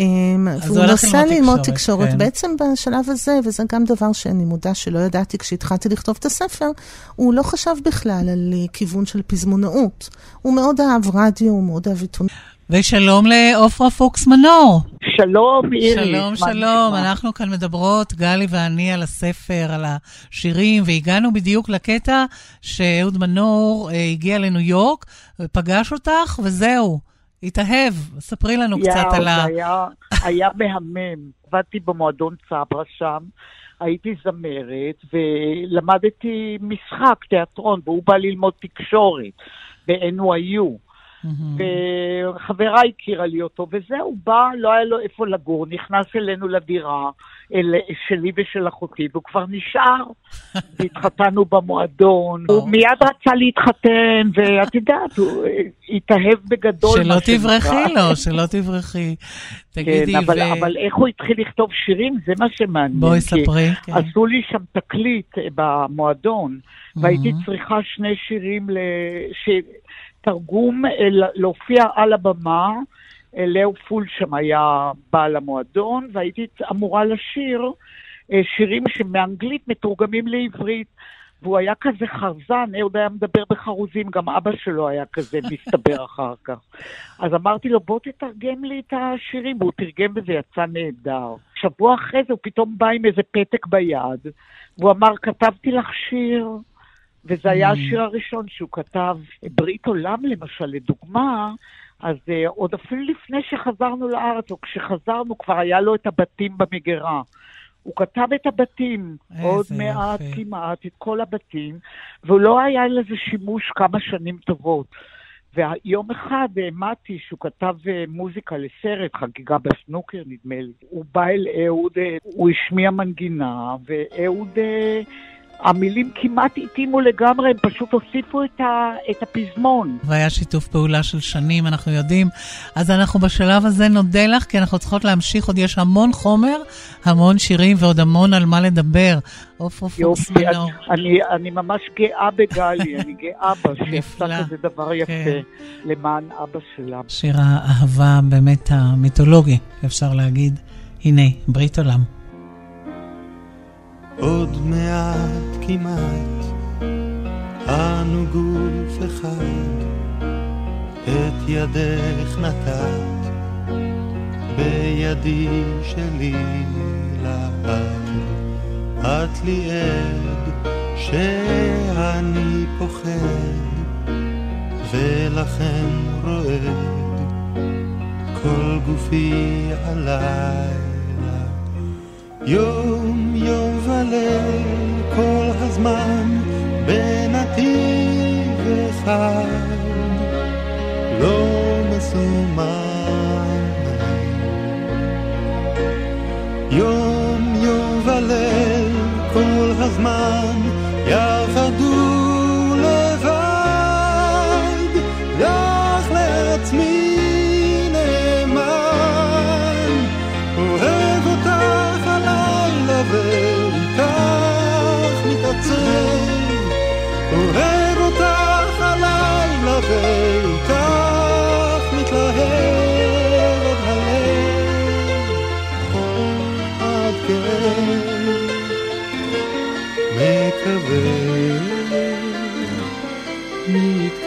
אמ, אז והוא הוא נסע ללמוד תקשורת. כן. בעצם בשלב הזה, וזה גם דבר שאני מודה שלא ידעתי כשהתחלתי לכתוב את הספר, הוא לא חשב בכלל על אה, כיוון של פזמונאות. הוא מאוד אהב רדיו, הוא מאוד אהב עיתונות. ושלום לעופרה פוקס מנור. שלום, אירי. שלום, שלום. אנחנו כאן מדברות, גלי ואני, על הספר, על השירים, והגענו בדיוק לקטע שאהוד מנור אה, הגיע לניו יורק ופגש אותך, וזהו, התאהב. ספרי לנו קצת יאו, על ה... היה, היה מהמם. עבדתי במועדון צברה שם, הייתי זמרת, ולמדתי משחק, תיאטרון, והוא בא ללמוד תקשורת ב-NYU. וחברה הכירה לי אותו, וזהו, בא, לא היה לו איפה לגור, נכנס אלינו לדירה, אל, שלי ושל אחותי, והוא כבר נשאר. והתחתנו במועדון, הוא מיד רצה להתחתן, ואת יודעת, הוא אה, התאהב בגדול. שלא. תברחי לו, שלא תברחי. תגידי, כן, אבל, ו- אבל איך הוא התחיל לכתוב שירים, זה מה שמעניין. בואי ספרי, כן. עשו לי שם תקליט אה, במועדון, והייתי Mhm. צריכה שני שירים, ל... תרגום אה, להופיע על הבמה. אה, לאו פול שם היה בעל המועדון, והייתי אמורה לשיר אה, שירים שמאנגלית מתורגמים לעברית. והוא היה כזה חרזן, אהוד היה מדבר בחרוזים, גם אבא שלו היה כזה, מסתבר אחר כך. אז אמרתי לו, בוא תתרגם לי את השירים, והוא תרגם וזה יצא נהדר. שבוע אחרי זה הוא פתאום בא עם איזה פתק ביד, והוא אמר, כתבתי לך שיר, וזה היה השיר הראשון שהוא כתב. ברית עולם, למשל, לדוגמה, אז uh, עוד אפילו לפני שחזרנו לארץ, או כשחזרנו, כבר היה לו את הבתים במגירה. הוא כתב את הבתים, עוד. מעט כמעט, את כל הבתים, ולא היה לזה שימוש כמה שנים טובות. ויום אחד העמדתי שהוא כתב אה, מוזיקה לסרט, חגיגה בסנוקר נדמה לי. הוא בא אל אהוד, אה, הוא השמיע מנגינה, ואהוד, אה, המילים כמעט התאימו לגמרי, הם פשוט הוסיפו את, ה, את הפזמון. והיה שיתוף פעולה של שנים, אנחנו יודעים. אז אנחנו בשלב הזה נודה לך, כי אנחנו צריכות להמשיך, עוד יש המון חומר, המון שירים ועוד המון על מה לדבר. עופרה פוקס יופי, מנור. אני, אני ממש גאה בגלי, אני גאה בה, שעשתה. כזה דבר יפה כן. למען אבא שלה. שיר האהבה באמת המיתולוגי, אפשר להגיד. הנה, ברית עולם. עוד מעט כמעט, אנו גוף אחד, את ידך נתת, בידי שלי לעד. את לי עד שאני פוחד, ולכן רועד כל גופי הלילה. יום יום וליל כל הזמן בנתיב אחד לא מסומן. יום יום וליל כל הזמן יחדו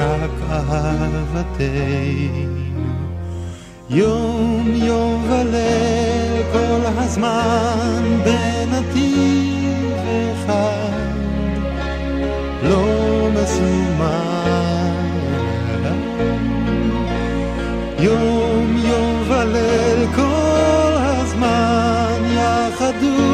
רק אהבתנו. יום יום וליל כל הזמן בנתיב אחד. לא מסומן. יום יום וליל כל הזמן יחד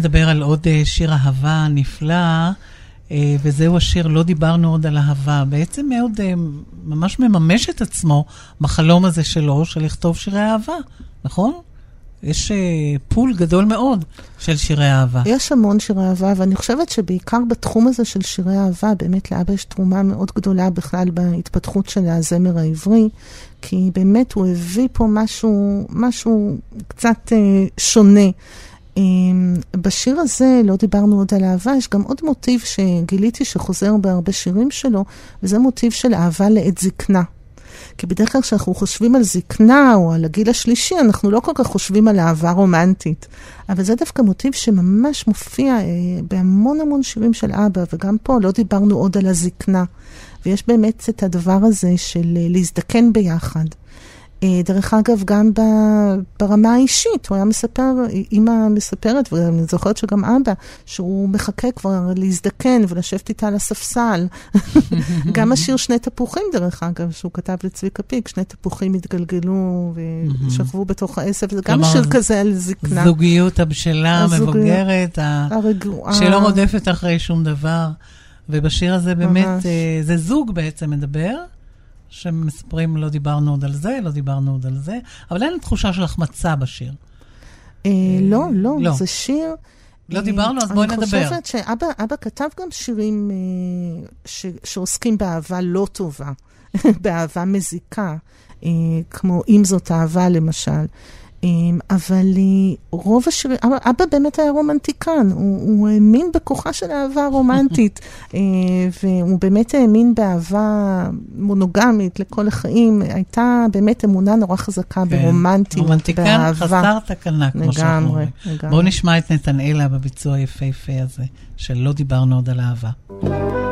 נדבר על עוד אה, שיר אהבה נפלא, אה, וזהו השיר "לא דיברנו עוד על אהבה". בעצם מאוד אה, ממש מממש את עצמו בחלום הזה שלו, של לכתוב שירי אהבה, נכון? יש פול גדול מאוד של שירי אהבה. יש המון שירי אהבה, ואני חושבת שבעיקר בתחום הזה של שירי אהבה, באמת לאבא יש תרומה מאוד גדולה בכלל בהתפתחות של הזמר העברי, כי באמת הוא הביא פה משהו, משהו קצת אה, שונה. אה, בשיר הזה, לא דיברנו עוד על אהבה, יש גם עוד מוטיב שגיליתי שחוזר בהרבה שירים שלו, וזה מוטיב של אהבה לעת זקנה. כי בדרך כלל כשאנחנו חושבים על זקנה או על הגיל השלישי, אנחנו לא כל כך חושבים על אהבה רומנטית. אבל זה דווקא מוטיב שממש מופיע אה, בהמון המון שירים של אבא, וגם פה לא דיברנו עוד על הזקנה. ויש באמת את הדבר הזה של אה, להזדקן ביחד. אה, דרך אגב, גם ברמה האישית, הוא היה מספר, אימא מספרת, ואני זוכרת שגם אבא, שהוא מחכה כבר להזדקן ולשבת איתה על הספסל. גם השיר שני תפוחים, דרך אגב, שהוא כתב לצביקה פיק, שני תפוחים התגלגלו ושכבו בתוך העשב, זה גם שיר כזה על זקנה. זוגיות הבשלה, הזוגיות מבוגרת, ה- הרגועה. שלא רודפת אחרי שום דבר. ובשיר הזה באמת. אה, זה זוג בעצם מדבר, שמספרים, לא דיברנו עוד על זה, לא דיברנו עוד על זה, אבל אין תחושה של החמצה בשיר. אה, לא, לא, לא. זה שיר... לא אה, דיברנו, אז בואי אני נדבר. חושבת שאבא אבא כתב גם שירים אה, שעוסקים באהבה לא טובה, באהבה מזיקה, אה, כמו אם זאת אהבה למשל. אבל רוב השירים, אבא, באמת היה רומנטיקן, הוא, הוא האמין בכוחה של אהבה רומנטית, אה, והוא באמת האמין באהבה מונוגמית לכל החיים. הייתה באמת אמונה נורא חזקה ברומנטיות, כן. רומנטיקן באהבה. חסר תקנה, כמו שאנחנו אומרים. לגמרי. בואו נשמע את נתנאלה בביצוע היפהפה הזה, של לא דיברנו עוד על אהבה.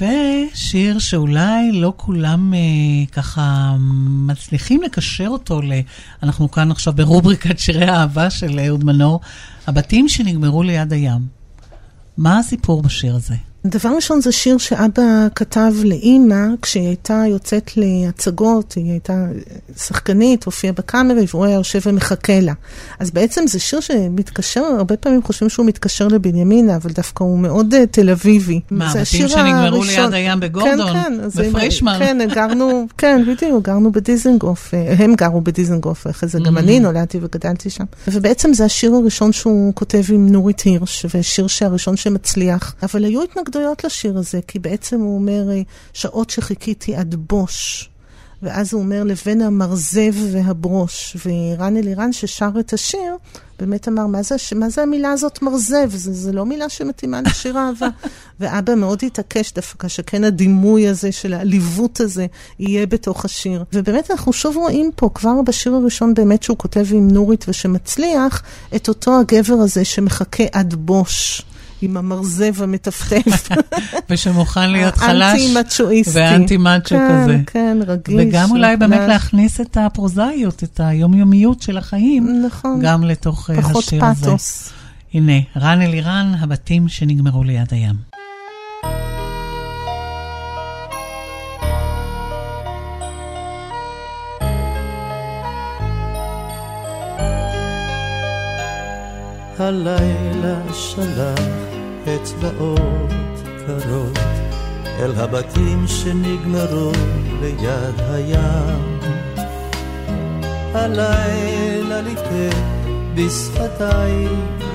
ושיר שאולי לא כולם אה, ככה מצליחים לקשר אותו ל... אנחנו כאן עכשיו ברובריקת שירי האהבה של אהוד מנור, הבתים שנגמרו ליד הים. מה הסיפור בשיר הזה? דבר ראשון זה שיר שאבא כתב לאימא כשהיא הייתה יוצאת להצגות, היא הייתה שחקנית, הופיעה בקאמרי והוא היה יושב ומחכה לה. אז בעצם זה שיר שמתקשר, הרבה פעמים חושבים שהוא מתקשר לבנימינה, אבל דווקא הוא מאוד uh, תל אביבי. מה, הבתים שנגמרו הראשון. ליד הים בגורדון? כן, כן. בפרישמן? כן, גרנו, כן, בדיוק, גרנו בדיזנגוף, אה, הם גרו בדיזנגוף, אחרי זה גם Mhm. אני נולדתי וגדלתי שם. ובעצם זה השיר הראשון שהוא כותב עם נורית הירש, ושיר שהראשון שמצליח. אבל היו התנגדויות לשיר הזה, כי בעצם הוא אומר, אה, שעות שחיכיתי עד בוש. ואז הוא אומר, לבין המרזב והברוש. ורן אלירן ששר את השיר, באמת אמר, מה זה, מה זה המילה הזאת מרזב? זה, זה לא מילה שמתאימה לשיר אהבה. ואבא מאוד התעקש דווקא שכן הדימוי הזה של העליבות הזה יהיה בתוך השיר. ובאמת אנחנו שוב רואים פה, כבר בשיר הראשון באמת שהוא כותב עם נורית ושמצליח, את אותו הגבר הזה שמחכה עד בוש. עם המרזב המטפטף. ושמוכן להיות חלש. האנטי-מצ'ואיסטי. ואנטי-מאצ'ו כן, כזה. כן, רגיש. וגם אולי באמת וחלש. להכניס את הפרוזאיות, את היומיומיות של החיים, נכון. גם לתוך אה, פחות השיר הזה. פאתוס. הנה, רן אלירן, הבתים שנגמרו ליד הים. הלילה שלח אצבעות קרות אל הבתים שנגמרו ליד הים. הלילה ליטט בשפתיי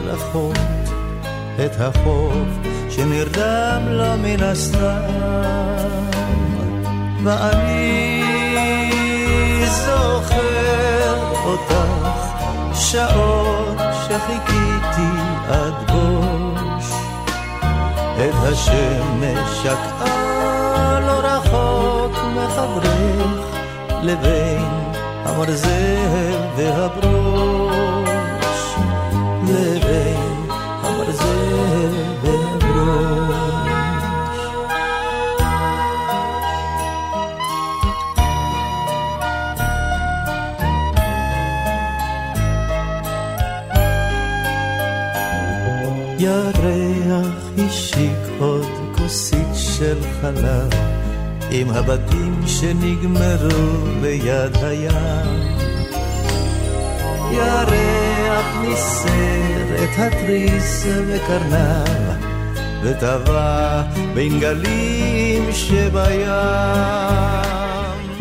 לחות את החוף שנרדם לו מן הסתם. ואני זוכר אותך שעות שחיכיתי עד את השמש שקעה לא רחוק מחברך לבין המרזב והברוש לבין המרזב והברוש ירד השיק עוד כוסית של חלב עם הבתים שנגמרו ליד הים. ירח ניסר את התריס וקרנב וטבע בין גלים שבים.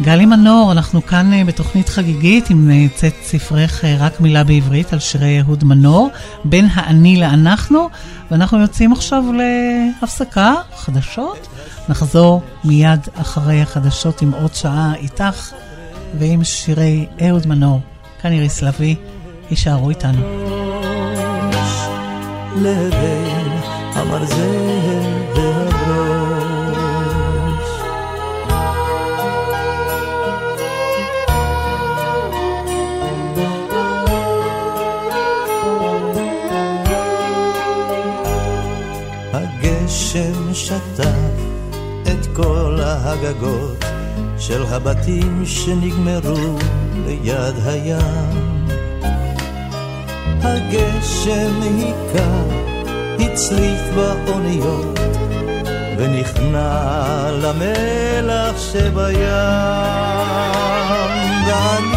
גלי מנור, אנחנו כאן אה, בתוכנית חגיגית עם אה, צאת ספרך אה, רק מילה בעברית על שירי אהוד מנור, בין האני לאנחנו, ואנחנו יוצאים עכשיו להפסקה, חדשות. נחזור מיד אחרי החדשות עם עוד שעה איתך ועם שירי אהוד מנור. כאן איריס לביא, יישארו איתנו. לבין המרזל והברוש. שטף את כל הגגות של הבתים שנגמרו ליד הים. הגשם היכה, הצליף באוניות, ונכנע למלח שבים. ואני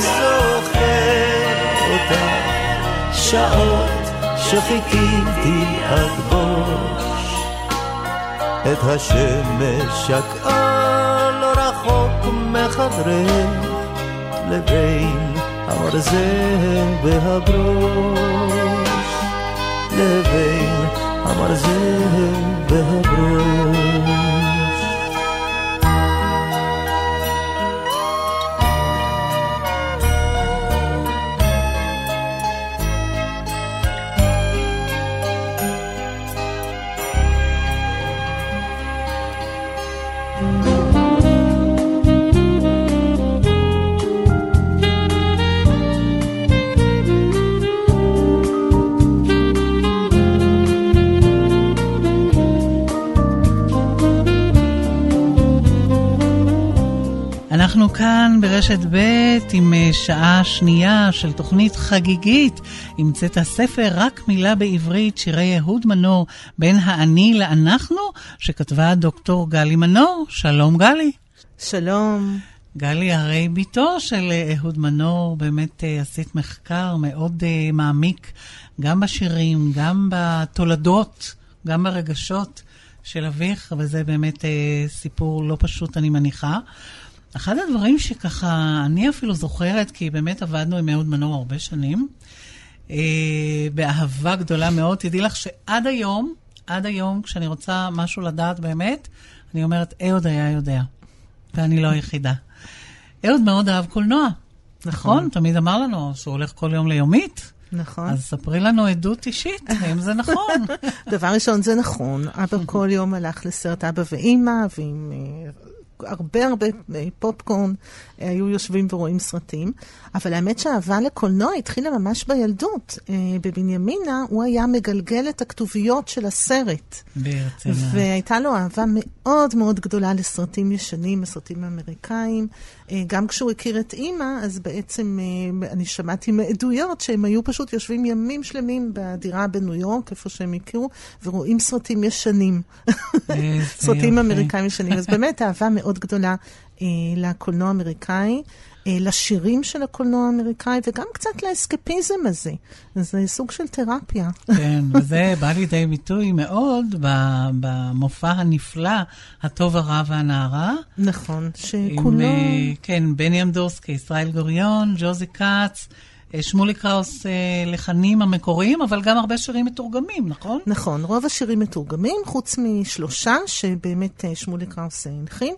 זוכר אותה שעות שחיכיתי עד בוש. את השמש שקעה לא רחוק מחדרך לבין המרזל והברוש לבין המרזל והברוש ברשת ב' עם אה, שעה שנייה של תוכנית חגיגית עם צאת הספר רק מילה בעברית, שירי אהוד מנור, בין האני לאנחנו, שכתבה דוקטור גלי מנור. שלום גלי. שלום. גלי, הרי בתו של אה, אהוד מנור, באמת אה, עשית מחקר מאוד מעמיק, גם בשירים, גם בתולדות, גם ברגשות של אביך, וזה באמת סיפור לא פשוט, אני מניחה. אחד הדברים שככה, אני אפילו זוכרת, כי באמת עבדנו עם אהוד מנור הרבה שנים, אה, באהבה גדולה מאוד. תדעי לך שעד היום, עד היום, כשאני רוצה משהו לדעת באמת, אני אומרת, אהוד היה יודע, ואני לא היחידה. אהוד מאוד אהב קולנוע, נכון? נכון? תמיד אמר לנו שהוא הולך כל יום ליומית. נכון. אז ספרי לנו עדות אישית, האם זה נכון. דבר ראשון, זה נכון. אבא כל יום הלך לסרט אבא ואימא, ועם אה, הרבה הרבה אה, פופקורן היו יושבים ורואים סרטים, אבל האמת שהאהבה לקולנוע התחילה ממש בילדות. אה, בבנימינה הוא היה מגלגל את הכתוביות של הסרט. ברצינה. והייתה לו אהבה מאוד מאוד גדולה לסרטים ישנים, לסרטים אמריקאים. גם כשהוא הכיר את אימא, אז בעצם אני שמעתי מעדויות שהם היו פשוט יושבים ימים שלמים בדירה בניו יורק, איפה שהם הכירו, ורואים סרטים ישנים. סרטים אמריקאים ישנים. אז באמת אהבה מאוד גדולה אה, לקולנוע האמריקאי, אה, לשירים של הקולנוע האמריקאי, וגם קצת לאסקפיזם הזה. זה סוג של תרפיה. כן, וזה בא לידי ביטוי מאוד במופע הנפלא, הטוב, הרע והנערה. נכון, שכולו... עם, אה, כן, בני אמדורסקי, ישראל גוריון, ג'וזי כץ. אה, שמולי קראוס אה, לחנים המקוריים, אבל גם הרבה שירים מתורגמים, נכון? נכון, רוב השירים מתורגמים, חוץ משלושה שבאמת אה, שמולי קראוס הנחין.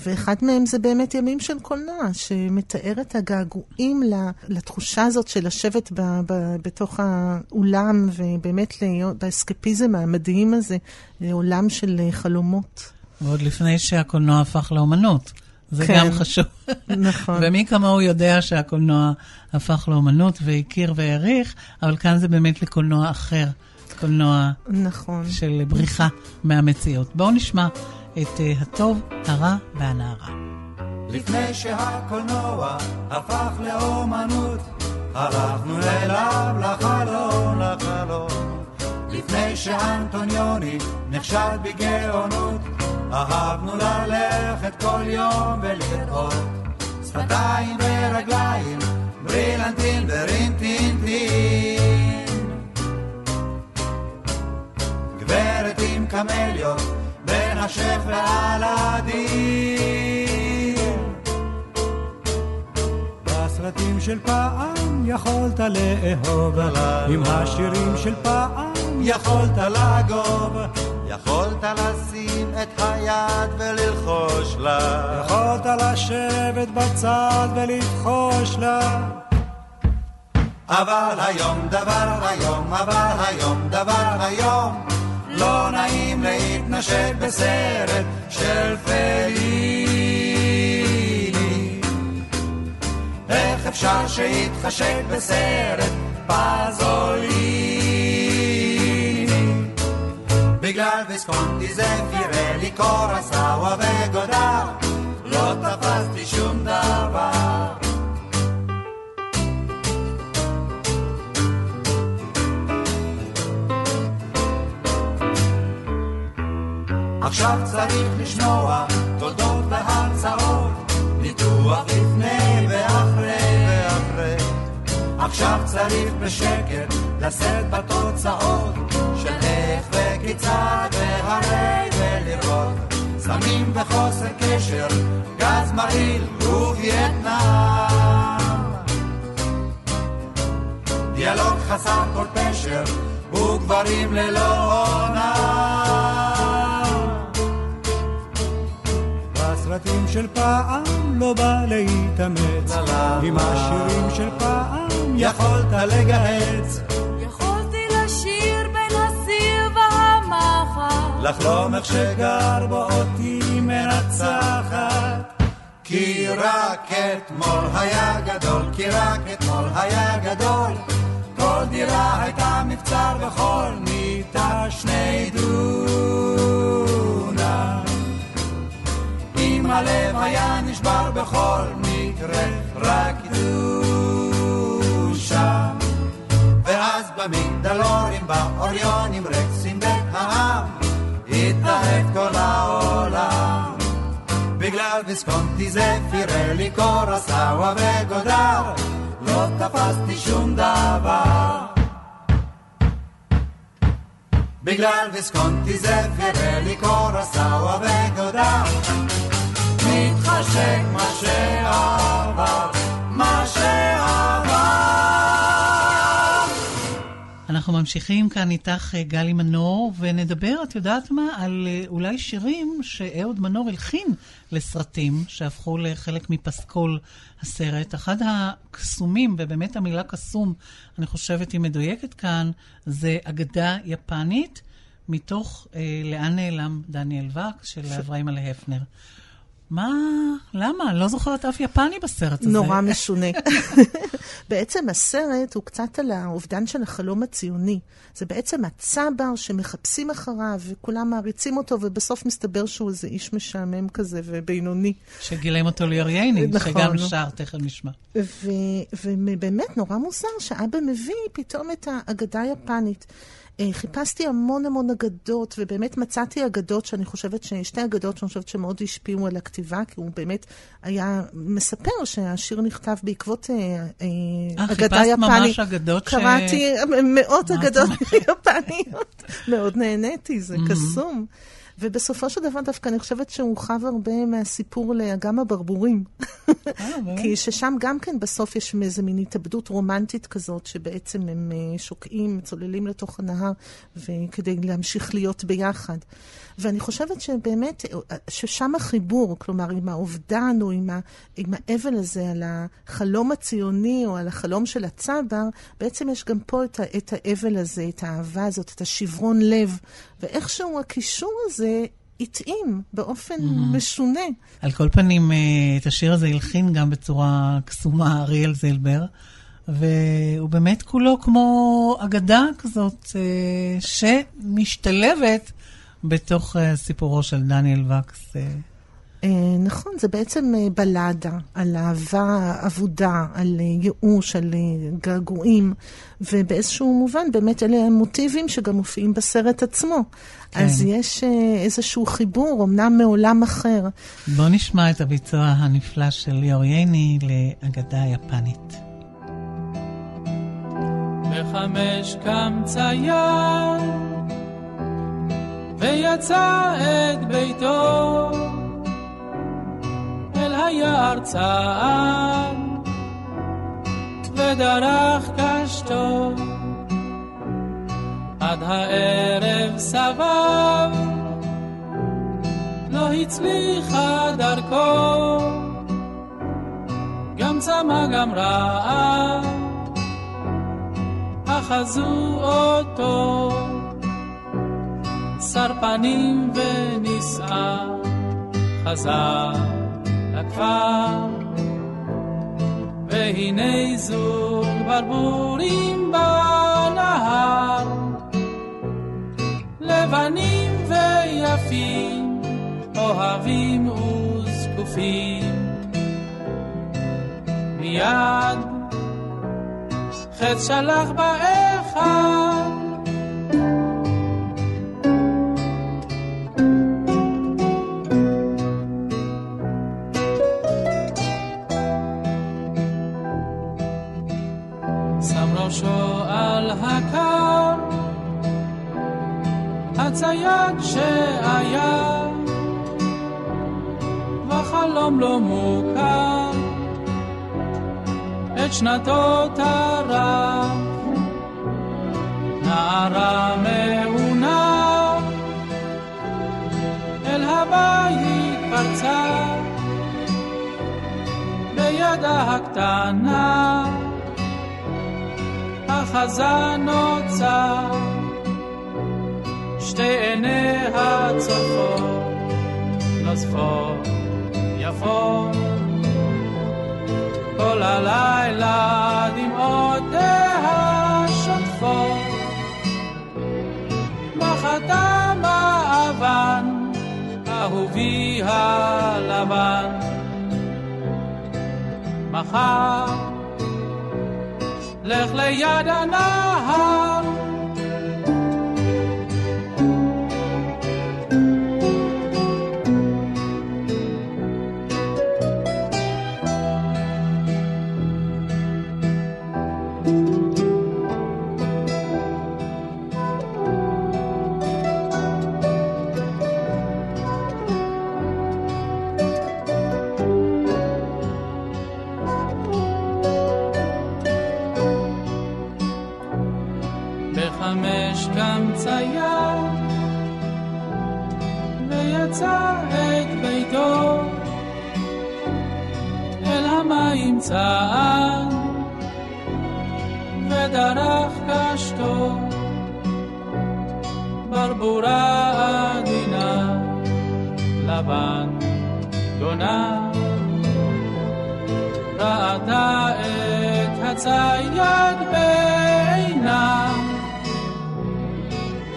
ואחד מהם זה באמת ימים של קולנוע, שמתאר את הגעגועים לתחושה הזאת של לשבת ב, ב, בתוך האולם, ובאמת להיות באסקפיזם המדהים הזה, לעולם של חלומות. ועוד לפני שהקולנוע הפך לאומנות. זה כן, גם חשוב. נכון. ומי כמוהו יודע שהקולנוע הפך לאומנות והכיר והעריך, אבל כאן זה באמת לקולנוע אחר, קולנוע נכון. של בריחה מהמציאות. בואו נשמע את uh, הטוב, הרע והנערה. לפני שהקולנוע הפך לאומנות, הלכנו אליו לחלון, לחלון. לפני שאנטוניוני נחשד בגאונות, אהבנו ללכת כל יום ולראות שפתיים ורגליים, ברילנטין ורינטינטין. גברת עם קמליות, בין השף ועל הדין. בסרטים של פעם יכולת לאהוב, עם השירים של פעם יכולת לגוב. יכולת לשים את היד וללחוש לה. יכולת לשבת בצד ולבחוש לה. אבל היום דבר היום, אבל היום דבר היום, לא נעים להתנשק בסרט של פליני. איך אפשר שיתחשק בסרט פזוליני? בגלל ויסקונטי זה פירלי קורסאווה וגודר, לא תפסתי שום דבר. עכשיו צריך לשמוע תודות והרצאות, ניתוח לפני ואחרי ואחרי. עכשיו צריך בשקט לשאת בתוצאות של איך וכיצד והרי ולראות סמים וחוסר קשר, גז מרעיל ווייטנאם. דיאלוג חסר כל פשר וגברים ללא עונה. בסרטים של פעם לא בא להתאמץ, עם השירים של פעם יכולת לגהץ. יכולתי לשיר בין הסיר והמחר. לחלום איך שגר בו אותי מנצחת. כי רק אתמול היה גדול, כי רק אתמול היה גדול. כל דירה הייתה מבצר וכל מיטה שני דונם. אם הלב היה נשבר בכל מקרה, רק דושה. ואז במגדלורים, באוריונים, רקסים והעם, התאהב כל העולם. בגלל ויסקונטי זה פירלי קורסאווה וגודר, לא תפסתי שום דבר. בגלל ויסקונטי זה פירלי קורסאווה וגודר, מתחשק מה שעבר, מה שעבר. אנחנו ממשיכים כאן איתך, אה, גלי מנור, ונדבר, את יודעת מה, על אה, אולי שירים שאהוד מנור הלחין לסרטים, שהפכו לחלק מפסקול הסרט. אחד הקסומים, ובאמת המילה קסום, אני חושבת היא מדויקת כאן, זה אגדה יפנית, מתוך אה, לאן נעלם דניאל וקס של אברהים עלי הפנר. מה, למה? לא זוכרת אף יפני בסרט הזה. נורא משונה. בעצם הסרט הוא קצת על האובדן של החלום הציוני. זה בעצם הצבר שמחפשים אחריו, וכולם מעריצים אותו, ובסוף מסתבר שהוא איזה איש משעמם כזה ובינוני. שגילם אותו ליאור ייני, נכון, שגם נו. שר, תכף נשמע. ובאמת נורא מוזר שאבא מביא פתאום את האגדה היפנית. אה, חיפשתי המון המון אגדות, ובאמת מצאתי אגדות שאני חושבת, ש- שתי אגדות שאני חושבת שמאוד השפיעו על הכתיבה, כי הוא באמת היה מספר שהשיר נכתב בעקבות אה, אה, אה, אגדה חיפשת יפנית. ממש אגדות ש- קראתי מאות אגדות? יפניות. מאוד נהניתי, זה. קסום. ובסופו של דבר דווקא אני חושבת שהוא חב הרבה מהסיפור לאגם הברבורים. כי ששם גם כן בסוף יש איזה מין התאבדות רומנטית כזאת, שבעצם הם אה, שוקעים, צוללים לתוך הנהר, וכדי להמשיך להיות ביחד. ואני חושבת שבאמת, ששם החיבור, כלומר, עם האובדן או עם, ה, עם האבל הזה על החלום הציוני או על החלום של הצבר, בעצם יש גם פה את, ה, את האבל הזה, את האהבה הזאת, את השברון לב, ואיכשהו הקישור הזה התאים באופן Mhm. משונה. על כל פנים, אה, את השיר הזה הלחין גם בצורה קסומה אריאל זילבר, והוא באמת כולו כמו אגדה כזאת אה, שמשתלבת בתוך אה, סיפורו של דניאל וקס. אה. אה, נכון, זה בעצם בלדה על אהבה אבודה, על ייאוש, על געגועים, ובאיזשהו מובן באמת אלה המוטיבים שגם מופיעים בסרט עצמו. כן. אז יש איזשהו חיבור, אמנם מעולם אחר. בוא נשמע את הביצוע הנפלא של ליאור ייני לאגדה יפנית. בחמש קם צייר ויצא את ביתו אל היער צעד ודרך קשתו עד הערב סבב. לא הצליחה דרכו גם צמא גם רעב אחזו אותו שר פנים ונישא חזר לכפר. והנה זוג ברבורים בנהר. לבנים ויפים אוהבים וזקופים. מיד חץ שלח באחד הצייד שהיה. וחלום לא מוכר. את שנתו טרף נערה מעונה אל הבית פרצה. בידה הקטנה. אחזה נוצה שתי עיניה צופות נוזפות יפות כל הלילה דמעותיה שוטפות בחתם האבן אהובי הלבן. מחר לך ליד הנהר ויצא את ביתו. אל המים צעד ודרך קשתו. ברבורה עדינה לבן גונה. ראתה את הצייד בעינה.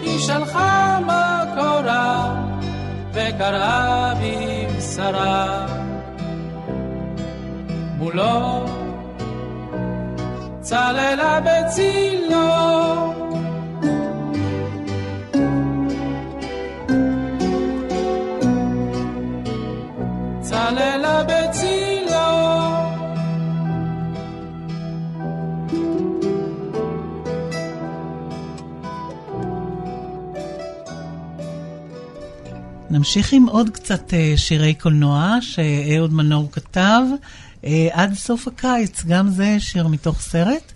היא שלחה מקורה וקראה בבשרה מולו צללה בצילו נמשיך עם עוד קצת אה, שירי קולנוע שאהוד מנור כתב. אה, עד סוף הקיץ, גם זה שיר מתוך סרט?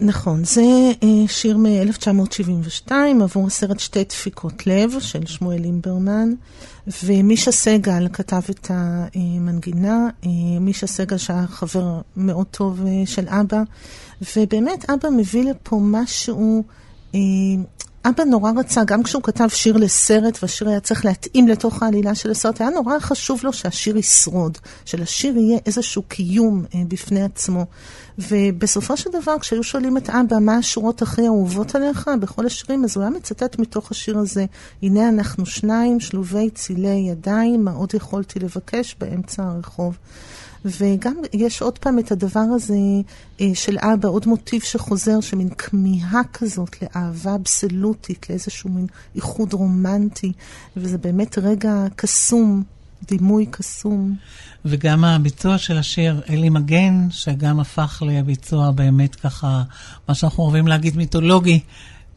נכון, זה אה, שיר מ-1972 עבור הסרט שתי דפיקות לב של שמואל לימברמן, ומישה סגל כתב את המנגינה, מישה סגל שהיה חבר מאוד טוב של אבא, ובאמת אבא מביא לפה משהו, אבא נורא רצה, גם כשהוא כתב שיר לסרט, והשיר היה צריך להתאים לתוך העלילה של הסרט, היה נורא חשוב לו שהשיר ישרוד, שלשיר יהיה איזשהו קיום אה, בפני עצמו. ובסופו של דבר, כשהיו שואלים את אבא מה השורות הכי אהובות עליך בכל השירים, אז הוא היה מצטט מתוך השיר הזה, הנה אנחנו שניים, שלובי צילי ידיים, מה עוד יכולתי לבקש באמצע הרחוב. וגם יש עוד פעם את הדבר הזה אה, של אבא, עוד מוטיב שחוזר, שמין כמיהה כזאת לאהבה אבסולוטית, לאיזשהו מין איחוד רומנטי, וזה באמת רגע קסום, דימוי קסום. וגם הביצוע של השיר אלי מגן, שגם הפך לביצוע באמת ככה, מה שאנחנו אוהבים להגיד מיתולוגי,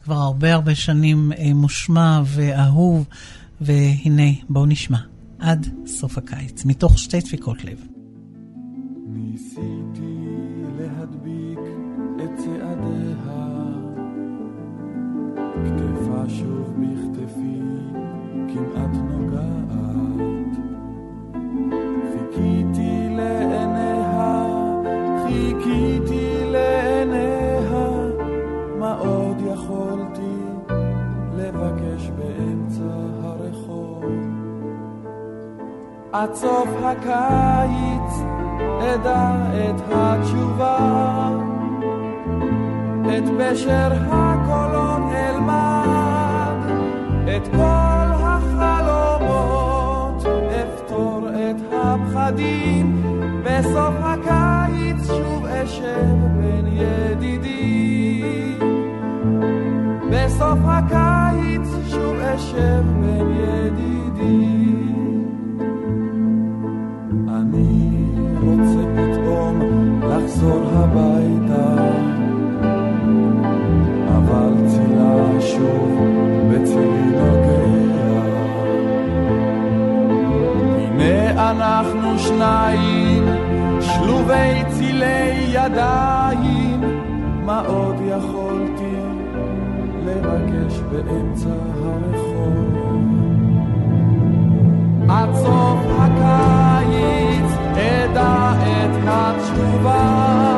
כבר הרבה הרבה שנים אה, מושמע ואהוב, והנה, בואו נשמע. עד סוף הקיץ, מתוך שתי דפיקות לב. ניסיתי להדביק את צעדיה, כתפה שוב בכתפי כמעט נוגעת. חיכיתי לעיניה, חיכיתי לעיניה, מה עוד יכולתי לבקש באמצע הרחוב? עד סוף הקיץ אדע את התשובה, את פשר הקולות אלמד, את כל החלומות אפתור את הפחדים, בסוף הקיץ שוב אשב בין ידידים. בסוף הקיץ שוב אשב בין ידידים. רוצה פתאום לחזור הביתה, אבל צילה שוב בצילי נוגע. הנה אנחנו שניים, שלובי צילי ידיים, מה עוד יכולתי לבקש באמצע הרחוב? עד סוף הקיץ אדע את התשובה,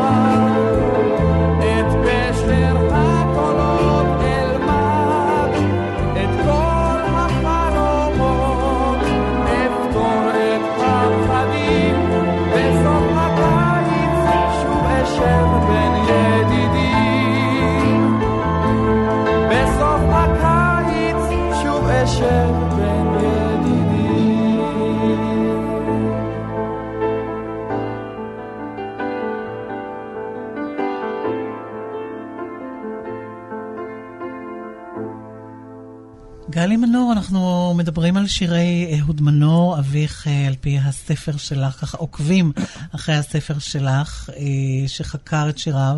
על שירי אהוד מנור, אביך, אה, על פי הספר שלך, ככה עוקבים אחרי הספר שלך, אה, שחקר את שיריו,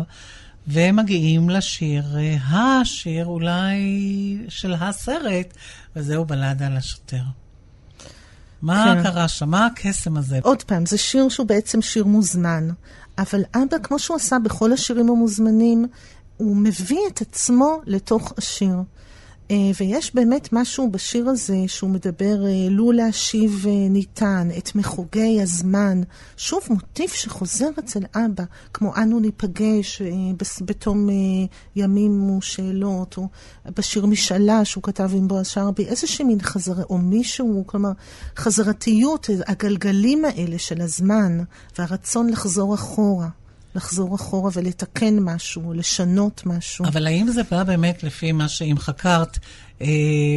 ומגיעים לשיר, אה, השיר אולי של הסרט, וזהו בלדה לשוטר. מה כן. קרה שם? מה הקסם הזה? עוד פעם, זה שיר שהוא בעצם שיר מוזמן, אבל אבא, כמו שהוא עשה בכל השירים המוזמנים, הוא מביא את עצמו לתוך השיר. אה, ויש באמת משהו בשיר הזה שהוא מדבר, אה, לו להשיב אה, ניתן, את מחוגי הזמן. שוב מוטיב שחוזר אצל אבא, כמו אנו ניפגש בתום ימים ושאלות, או בשיר משאלה שהוא כתב עם בועז שרבי, איזושהי מין חזרה, או מישהו, כלומר, חזרתיות, הגלגלים האלה של הזמן, והרצון לחזור אחורה. לחזור אחורה ולתקן משהו, לשנות משהו. אבל האם זה בא באמת לפי מה שאם חקרת, אה,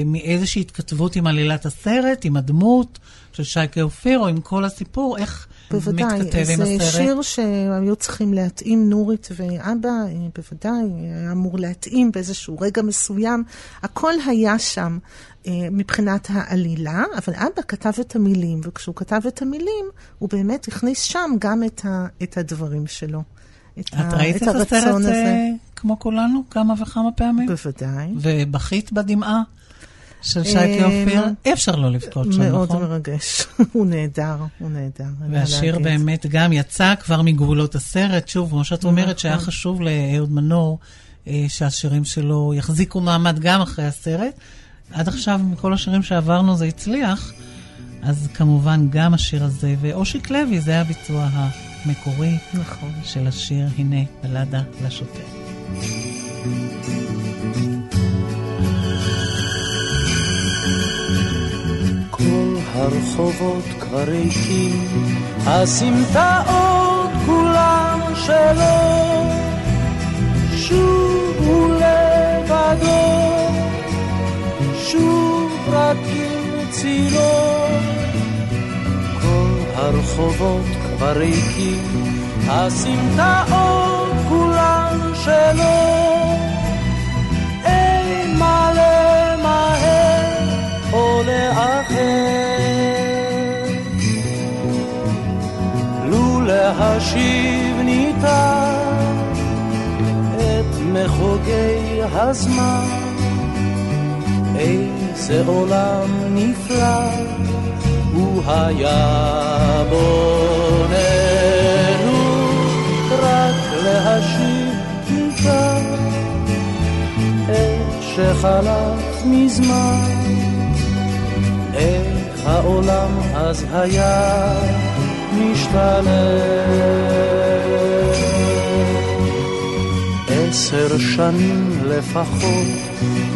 מאיזושהי התכתבות עם עלילת הסרט, עם הדמות של שייקה אופיר, או עם כל הסיפור, איך בוודאי, מתכתב עם זה הסרט? שיר שהיו צריכים להתאים, נורית ואבא, אה, בוודאי, היה אמור להתאים באיזשהו רגע מסוים. הכל היה שם מבחינת העלילה, אבל אבא כתב את המילים, וכשהוא כתב את המילים, הוא באמת הכניס שם גם את, ה, את הדברים שלו. את, את ראית את הסרט אה, כמו כולנו כמה וכמה פעמים? בוודאי. ובכית בדמעה של שייקה אופיר? אי אפשר לא לבכות שם, אה, מאוד נכון? מרגש. הוא נהדר, הוא נהדר. והשיר. באמת גם יצא כבר מגבולות הסרט. שוב, כמו שאת אומרת, שהיה נכון. חשוב לאהוד מנור אה, שהשירים שלו יחזיקו מעמד גם אחרי הסרט. עד עכשיו, מכל השירים שעברנו זה הצליח, אז כמובן גם השיר הזה, ואושיק לוי, זה הביצוע המקורי נכון. של השיר, הנה בלדה לשוטר. הרחובות כבר ריקים, הסמטאות כולם שלו, שוב הוא לבדו. שוב רק עם צילו. כל הרחובות כבר ריקים, הסמטאות כולן שלו. אין מה למהר או לאחר. לו להשיב ניתן את מחוגי הזמן, איזה עולם נפלא הוא היה בוננו, רק להשיב ניתן את שחלף מזמן, איך העולם אז היה משתנה. עשר שנים לפחות,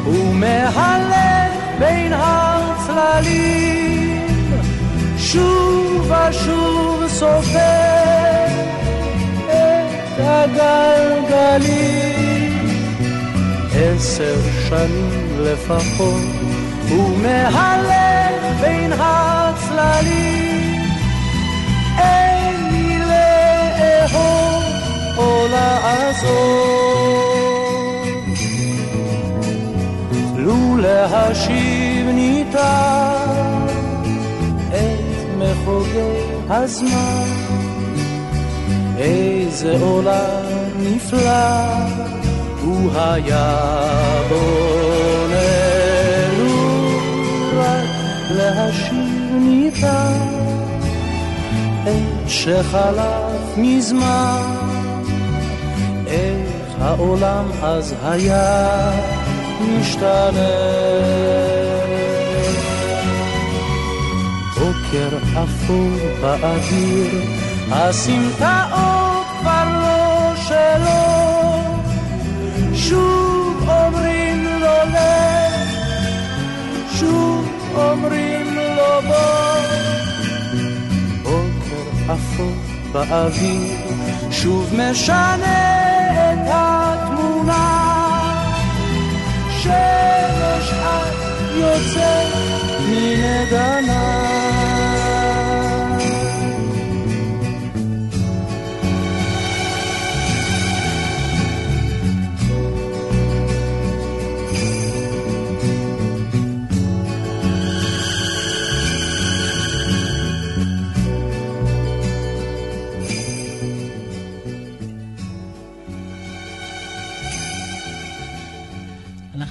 הוא מהלך בין הצללים, שוב ושוב סופר את הגלגלים. עשר שנים לפחות, הוא מהלך בין הצללים. או לעזור. לו להשיב ניתן את מחוגי הזמן, איזה עולם נפלא הוא היה בוננו, רק להשיב ניתן את שחלף מזמן, העולם אז היה משתנה. בוקר אפור באוויר, הסמטאות כבר לא שלו, שוב אומרים לו לך, שוב אומרים לו בוא. בוקר אפור באוויר, שוב משנה התמונה. שמש את יוצאת מנדנה.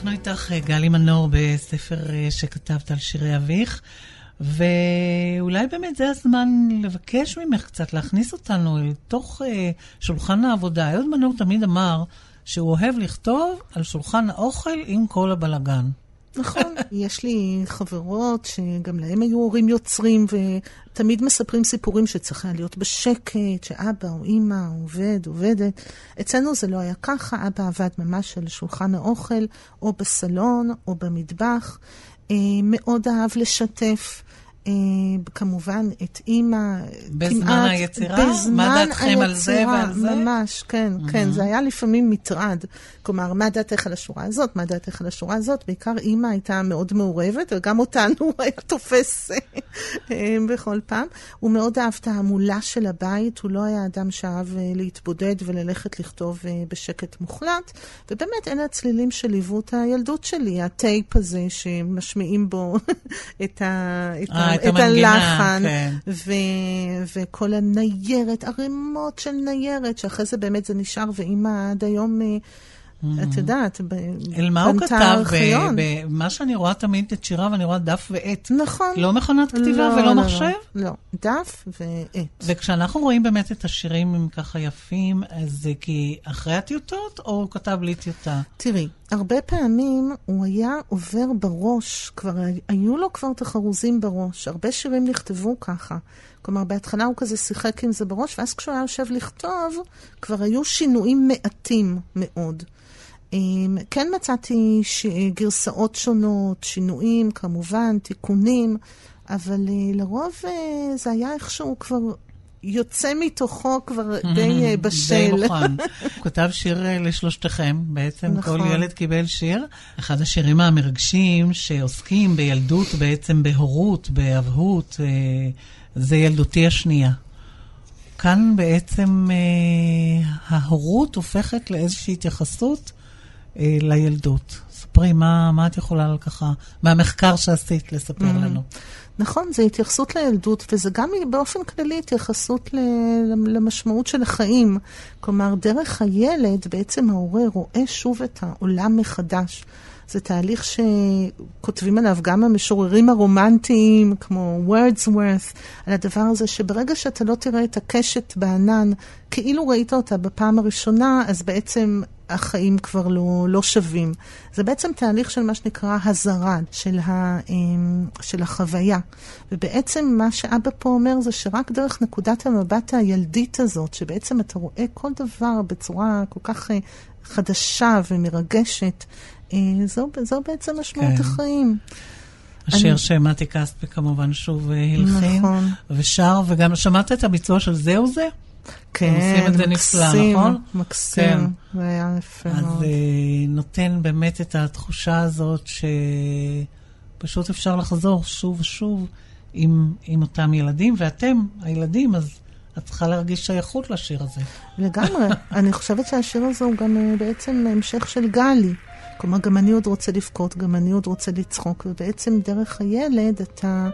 אנחנו איתך, אה, גלי מנור, בספר אה, שכתבת על שירי אביך, ואולי באמת זה הזמן לבקש ממך קצת להכניס אותנו אל תוך אה, שולחן העבודה. אהוד מנור תמיד אמר שהוא אוהב לכתוב על שולחן האוכל עם כל הבלגן. נכון, יש לי חברות שגם להם היו הורים יוצרים, ותמיד מספרים סיפורים שצריך היה להיות בשקט, שאבא או אימא עובד, עובדת. אצלנו זה לא היה ככה, אבא עבד ממש על שולחן האוכל, או בסלון, או במטבח. אה, מאוד אהב לשתף. אה, כמובן, את אימא, בזמן כמעט, היצירה? בזמן מה דעתכם על זה היצירה, ועל זה? ממש, כן, Mhm. כן, זה היה לפעמים מטרד. כלומר, מה דעתך על השורה הזאת, מה דעתך על השורה הזאת? בעיקר אימא הייתה מאוד מעורבת, וגם אותנו היה תופס אה, בכל פעם. הוא מאוד אהב את ההמולה של הבית, הוא לא היה אדם שאהב אה, להתבודד וללכת לכתוב בשקט מוחלט, ובאמת אלה הצלילים שליוו את הילדות שלי, הטייפ הזה שמשמיעים בו את, ה, את, ה, את את הלחן, כן. ו, וכל הניירת, ערימות של ניירת, שאחרי זה באמת זה נשאר, ואימא עד היום... אה, את יודעת, ב- אל מה הוא בנתה כתב? ארכיון. במה שאני רואה תמיד את שיריו, אני רואה דף ועט. נכון. לא מכונת כתיבה לא, ולא לא, מחשב? לא, דף ועט. וכשאנחנו רואים באמת את השירים הם ככה יפים, אז זה כי אחרי הטיוטות, או הוא כתב בלי טיוטה? תראי, הרבה פעמים הוא היה עובר בראש, כבר היו לו כבר את החרוזים בראש. הרבה שירים נכתבו ככה. כלומר, בהתחלה הוא כזה שיחק עם זה בראש, ואז כשהוא היה יושב לכתוב, כבר היו שינויים מעטים מאוד. אמ, כן מצאתי ש... גרסאות שונות, שינויים, כמובן, תיקונים, אבל אה, לרוב אה, זה היה איכשהו כבר יוצא מתוכו כבר די אה, בשל. די מוכן. הוא כתב שיר אה, לשלושתכם, בעצם נכון. כל ילד קיבל שיר. אחד השירים המרגשים שעוסקים בילדות, בעצם בהורות, באבהות, אה, זה ילדותי השנייה. כאן בעצם ההורות הופכת לאיזושהי התייחסות לילדות. ספרי, מה, מה את יכולה ככה, מהמחקר שעשית, לספר Mm. לנו? נכון, זה התייחסות לילדות, וזה גם באופן כללי התייחסות למשמעות של החיים. כלומר, דרך הילד, בעצם ההורה רואה שוב את העולם מחדש. זה תהליך שכותבים עליו גם המשוררים הרומנטיים, כמו wordsworth, על הדבר הזה שברגע שאתה לא תראה את הקשת בענן, כאילו ראית אותה בפעם הראשונה, אז בעצם החיים כבר לא, לא שווים. זה בעצם תהליך של מה שנקרא הזרה, של, ה, אמ, של החוויה. ובעצם מה שאבא פה אומר זה שרק דרך נקודת המבט הילדית הזאת, שבעצם אתה רואה כל דבר בצורה כל כך אה, חדשה ומרגשת, אה, זו, זו בעצם משמעות כן. החיים. השיר אני- שמתי כספי כמובן שוב אה, הלחין, נכון. ושר, וגם שמעת את הביצוע של זהו זה? כן, הם עושים את זה נפלא, מקסים, נכון? מקסים, כן. זה היה יפה אז מאוד. אה, נותן באמת את התחושה הזאת שפשוט אפשר לחזור שוב ושוב עם, עם אותם ילדים, ואתם, הילדים, אז את צריכה להרגיש שייכות לשיר הזה. לגמרי. אני חושבת שהשיר הזה הוא גם אה, בעצם המשך של גלי. כלומר, גם אני עוד רוצה לבכות, גם אני עוד רוצה לצחוק, ובעצם דרך הילד אתה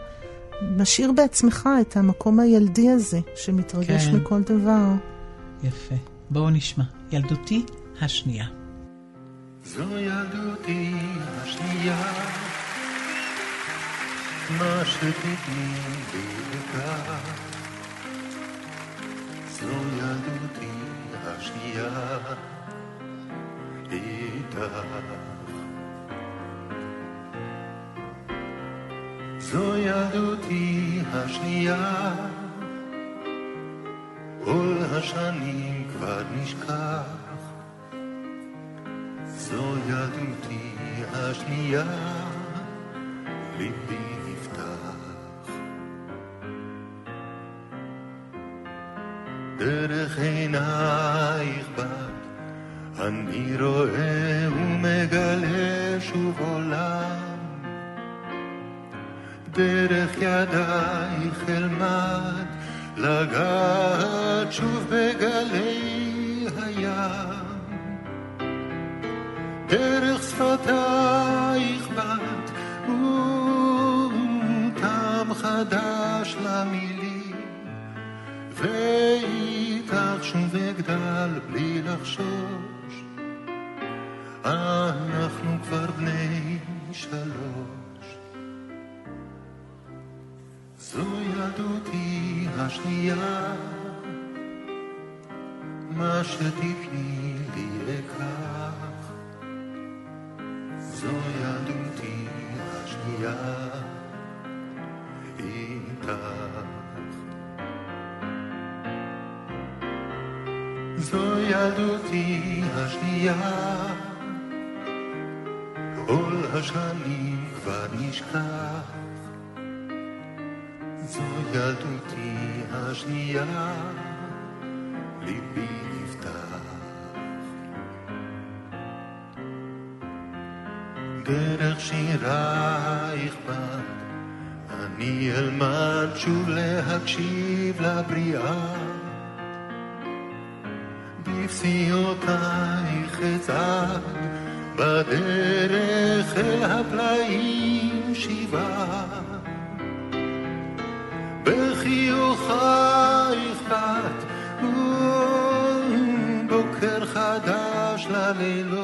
משאיר בעצמך את המקום הילדי הזה, שמתרגש כן. מכל דבר. יפה. בואו נשמע. ילדותי השנייה. זו ילדותי השנייה, מה שתתני לכך. זו ילדותי השנייה, איתך. זו ילדותי השנייה, כל השנים כבר נשכח. זו ילדותי השנייה, ליבי נפתח. דרך עינייך בת, אני רואה ומגלה דרך ידייך אלמד לגעת שוב בגלי הים. דרך שפתייך בת, וטעם חדש למילים, ואיתך שוב אגדל בלי לחשוש, אנחנו כבר בני שלוש. השנייה, מה שתפני לי אקח. זו ילדותי השנייה, איתך. זו ילדותי השנייה, כל השנים כבר נשכח. ילדותי השנייה, ליבי נפתח. דרך שירייך בת, אני אלמד שוב להקשיב לבריאה. בפסיעותייך אצעד, בדרך אל הפלאים שבעה. בחיוכייך בת, בוקר חדש ללילות,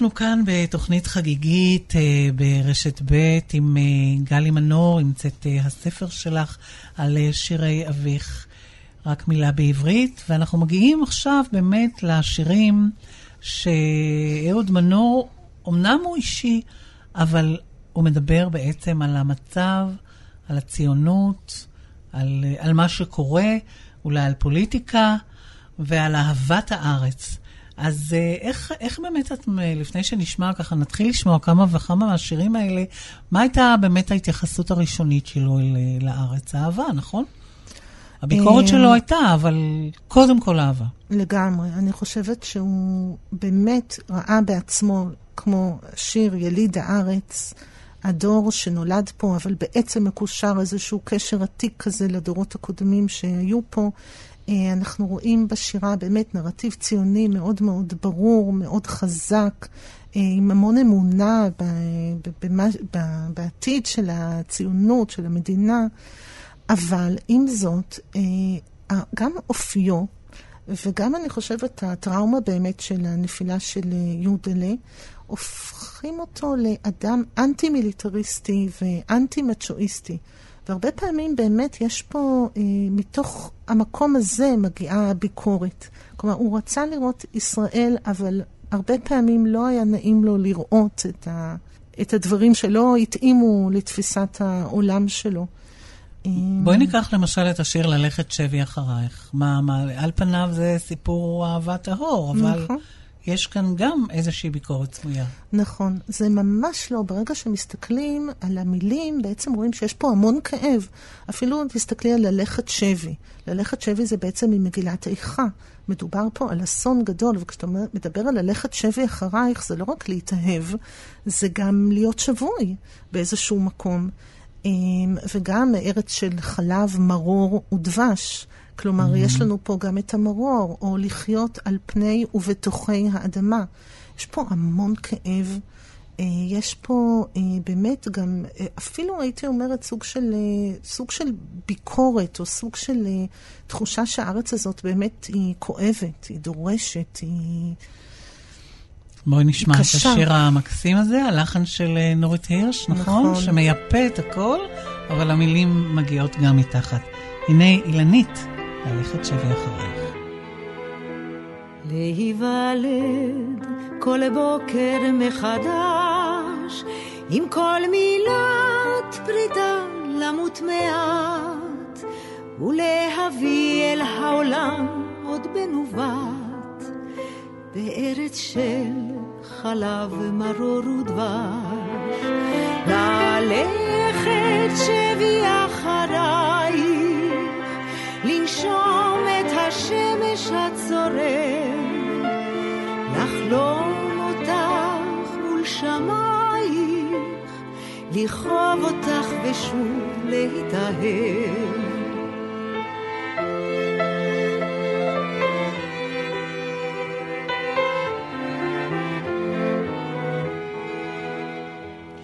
אנחנו כאן בתוכנית חגיגית אה, ברשת ב' עם אה, גלי מנור, עם צאת אה, הספר שלך על שירי אביך, רק מילה בעברית, ואנחנו מגיעים עכשיו באמת לשירים שאהוד מנור, אמנם הוא אישי, אבל הוא מדבר בעצם על המצב, על הציונות, על, על מה שקורה, אולי על פוליטיקה ועל אהבת הארץ. אז אה, איך, איך באמת את, אה, לפני שנשמע ככה, נתחיל לשמוע כמה וכמה מהשירים האלה, מה הייתה באמת ההתייחסות הראשונית שלו אל, אה, לארץ? אהבה, נכון? הביקורת שלו הייתה, אבל קודם כל אהבה. לגמרי. אני חושבת שהוא באמת ראה בעצמו, כמו שיר יליד הארץ, הדור שנולד פה, אבל בעצם מקושר איזשהו קשר עתיק כזה לדורות הקודמים שהיו פה. אה, אנחנו רואים בשירה באמת נרטיב ציוני מאוד מאוד ברור, מאוד חזק, אה, עם המון אמונה בעתיד של הציונות, של המדינה, אבל עם זאת, אה, גם אופיו, וגם אני חושבת הטראומה באמת של הנפילה של יודלה, הופכים אותו לאדם אנטי-מיליטריסטי ואנטי-מצ'ואיסטי. והרבה פעמים באמת יש פה, אה, מתוך המקום הזה מגיעה הביקורת. כלומר, הוא רצה לראות ישראל, אבל הרבה פעמים לא היה נעים לו לראות את, ה, את הדברים שלא התאימו לתפיסת העולם שלו. בואי ניקח למשל את השיר ללכת שבי אחרייך. מה, מה, על פניו זה סיפור אהבה טהור, אבל נכון. יש כאן גם איזושהי ביקורת סמויה. נכון, זה ממש לא. ברגע שמסתכלים על המילים, בעצם רואים שיש פה המון כאב. אפילו אם תסתכלי על ללכת שבי. ללכת שבי זה בעצם ממגילת איכה. מדובר פה על אסון גדול, וכשאתה מדבר על ללכת שבי אחרייך, זה לא רק להתאהב, זה גם להיות שבוי באיזשהו מקום. אמ, וגם ארץ של חלב, מרור ודבש. כלומר, mm-hmm. יש לנו פה גם את המרור, או לחיות על פני ובתוכי האדמה. יש פה המון כאב. אה, יש פה אה, באמת גם, אה, אפילו הייתי אומרת, סוג של, סוג של ביקורת, או סוג של תחושה שהארץ הזאת באמת היא כואבת, היא דורשת, היא... בואי נשמע את. השיר המקסים הזה, הלחן של נורית הירש, נכון? נכון. שמייפה את הכל, אבל המילים מגיעות גם מתחת. הנה אילנית, ללכת שבי אחרייך. להיוולד כל בוקר מחדש, עם כל מילת פרידה למות מעט, ולהביא אל העולם עוד בנובט, בארץ של חלב מרור ודבש. ללכת שבי אחרייך, לנשום את השמש הצורר, לחלום אותך מול שמייך, לכאוב אותך ושוב להתאהב.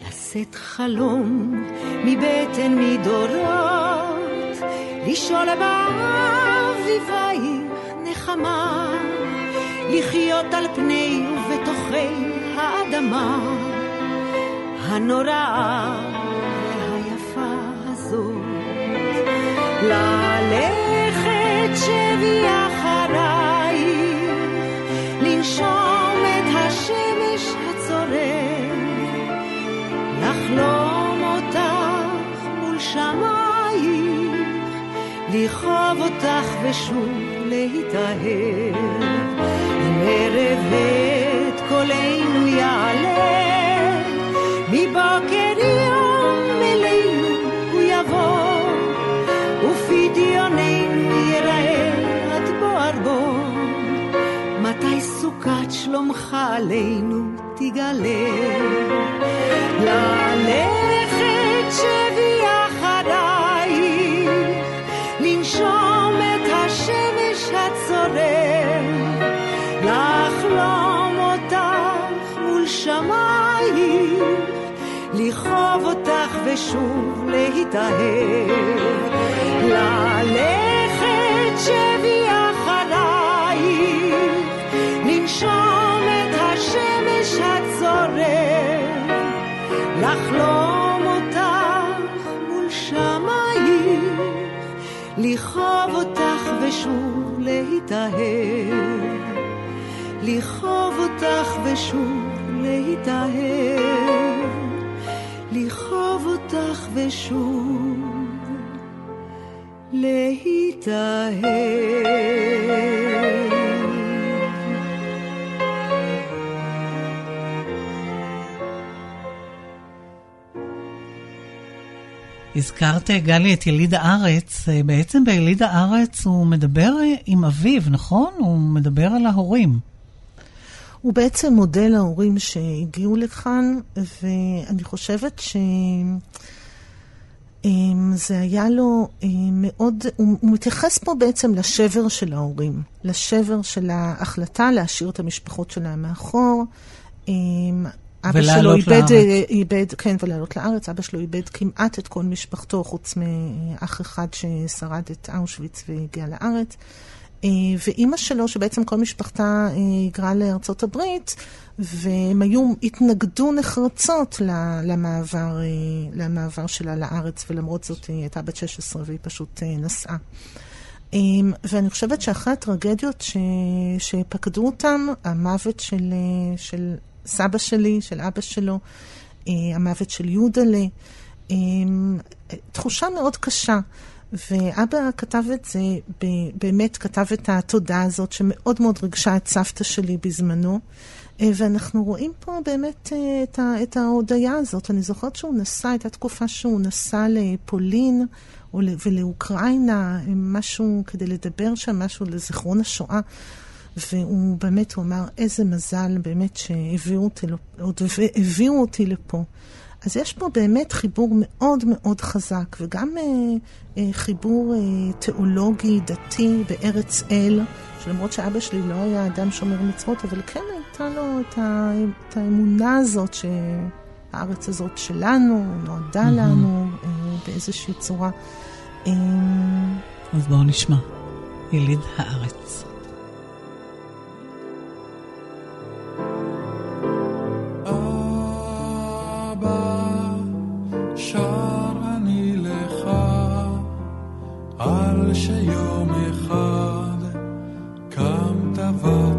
לשאת חלום מבטן מדורות, לשאול באביבייך נחמה, לחיות על פני ובתוכי האדמה הנוראה והיפה הזאת. ללכת שבי אחרייך, לנשום את השמש הצורר, לחלום אותך מול שמיים. לכאוב אותך ושוב להתאהב. אם ערב את קולנו יעלה, מבוקר יום אלינו הוא יבוא, ופדיוננו ייראה עד בוער בו. מתי סוכת שלומך עלינו תגלה? ללכת מול שמייך, לכאוב אותך ושוב להתאהב. ללכת שבי אחרייך, לנשום את השמש הצורם, לחלום אותך מול שמייך, לכאוב אותך ושוב להתאהב, לכאוב אותך ושוב להתאהב, לכאוב אותך ושוב להתאהב. הזכרת, גלי, את יליד הארץ. בעצם ביליד הארץ הוא מדבר עם אביו, נכון? הוא מדבר על ההורים. הוא בעצם מודה להורים שהגיעו לכאן, ואני חושבת ש... אמ, זה היה לו אה, מאוד, הוא, הוא מתייחס פה בעצם לשבר של ההורים, לשבר של ההחלטה להשאיר את המשפחות שלהם מאחור. אמ, אבא שלו איבד, לארץ. איבד, כן, ולעלות לארץ. אבא שלו איבד כמעט את כל משפחתו, חוץ מאח אחד ששרד את אושוויץ והגיע לארץ. אה, ואימא שלו, שבעצם כל משפחתה אה, היגרה לארצות הברית, והם היו, התנגדו נחרצות למעבר, אה, למעבר שלה לארץ, ולמרות זאת היא הייתה בת 16 והיא פשוט נסעה. ואני חושבת שאחרי הטרגדיות ש... שפקדו אותם, המוות של, של סבא שלי, של אבא שלו, המוות של יהודלה, תחושה מאוד קשה. ואבא כתב את זה, באמת כתב את התודה הזאת שמאוד מאוד ריגשה את סבתא שלי בזמנו. אה, ואנחנו רואים פה באמת אה, את, את ההודיה הזאת. אני זוכרת שהוא נסע, הייתה תקופה שהוא נסע לפולין ולאוקראינה, אה, משהו כדי לדבר שם, משהו לזיכרון השואה. והוא באמת, הוא אמר, איזה מזל באמת שהביאו אותי, הביאו אותי לפה. אז יש פה באמת חיבור מאוד מאוד חזק, וגם אה, אה, חיבור אה, תיאולוגי, דתי, בארץ אל, שלמרות שאבא שלי לא היה אדם שומר מצוות, אבל כן הייתה לו את, ה, את האמונה הזאת שהארץ הזאת שלנו, נועדה מהמם. לנו אה, באיזושהי צורה. אה, אז בואו נשמע. יליד הארץ. אבא, שר אני לך, על שיום אחד קמת ותלך.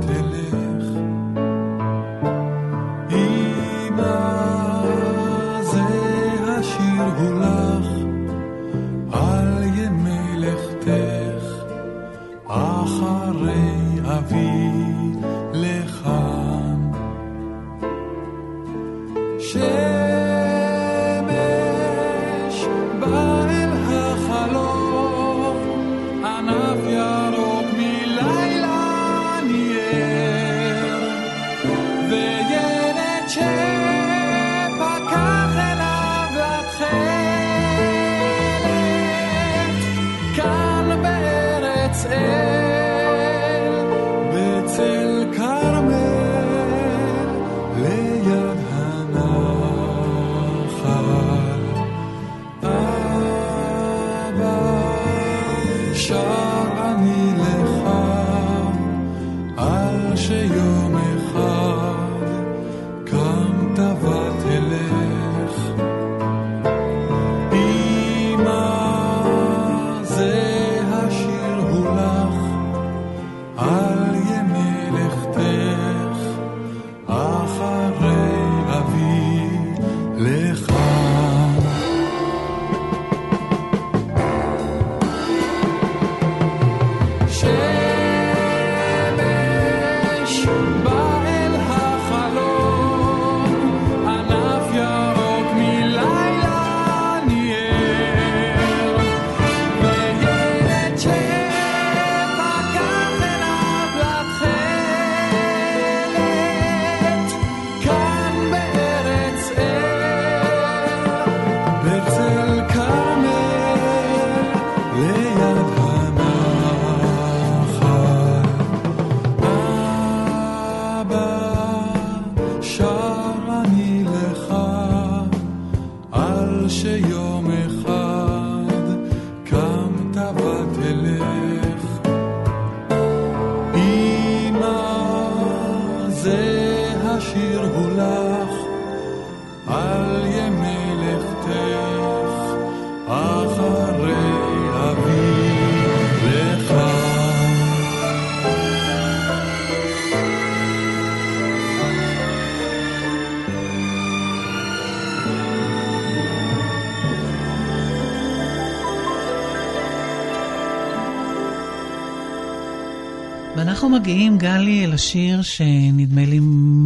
מגיעים, גלי, אל השיר שנדמה לי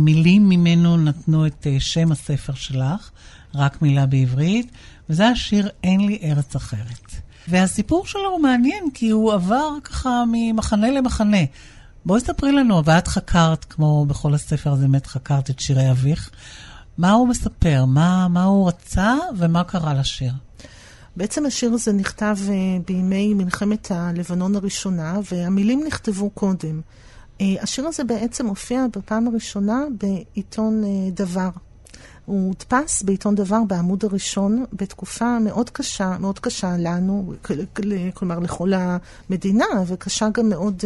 מילים ממנו נתנו את אה, שם הספר שלך, רק מילה בעברית, וזה השיר "אין לי ארץ אחרת". והסיפור שלו הוא מעניין, כי הוא עבר ככה ממחנה למחנה. בואי ספרי לנו, ואת חקרת, כמו בכל הספר הזה, באמת חקרת את שירי אביך. מה הוא מספר? מה, מה הוא רצה ומה קרה לשיר? בעצם השיר הזה נכתב uh, בימי מלחמת הלבנון הראשונה, והמילים נכתבו קודם. Uh, השיר הזה בעצם הופיע בפעם הראשונה בעיתון uh, דבר. הוא הודפס בעיתון דבר בעמוד הראשון בתקופה מאוד קשה, מאוד קשה לנו, כלומר לכל המדינה, וקשה גם מאוד uh,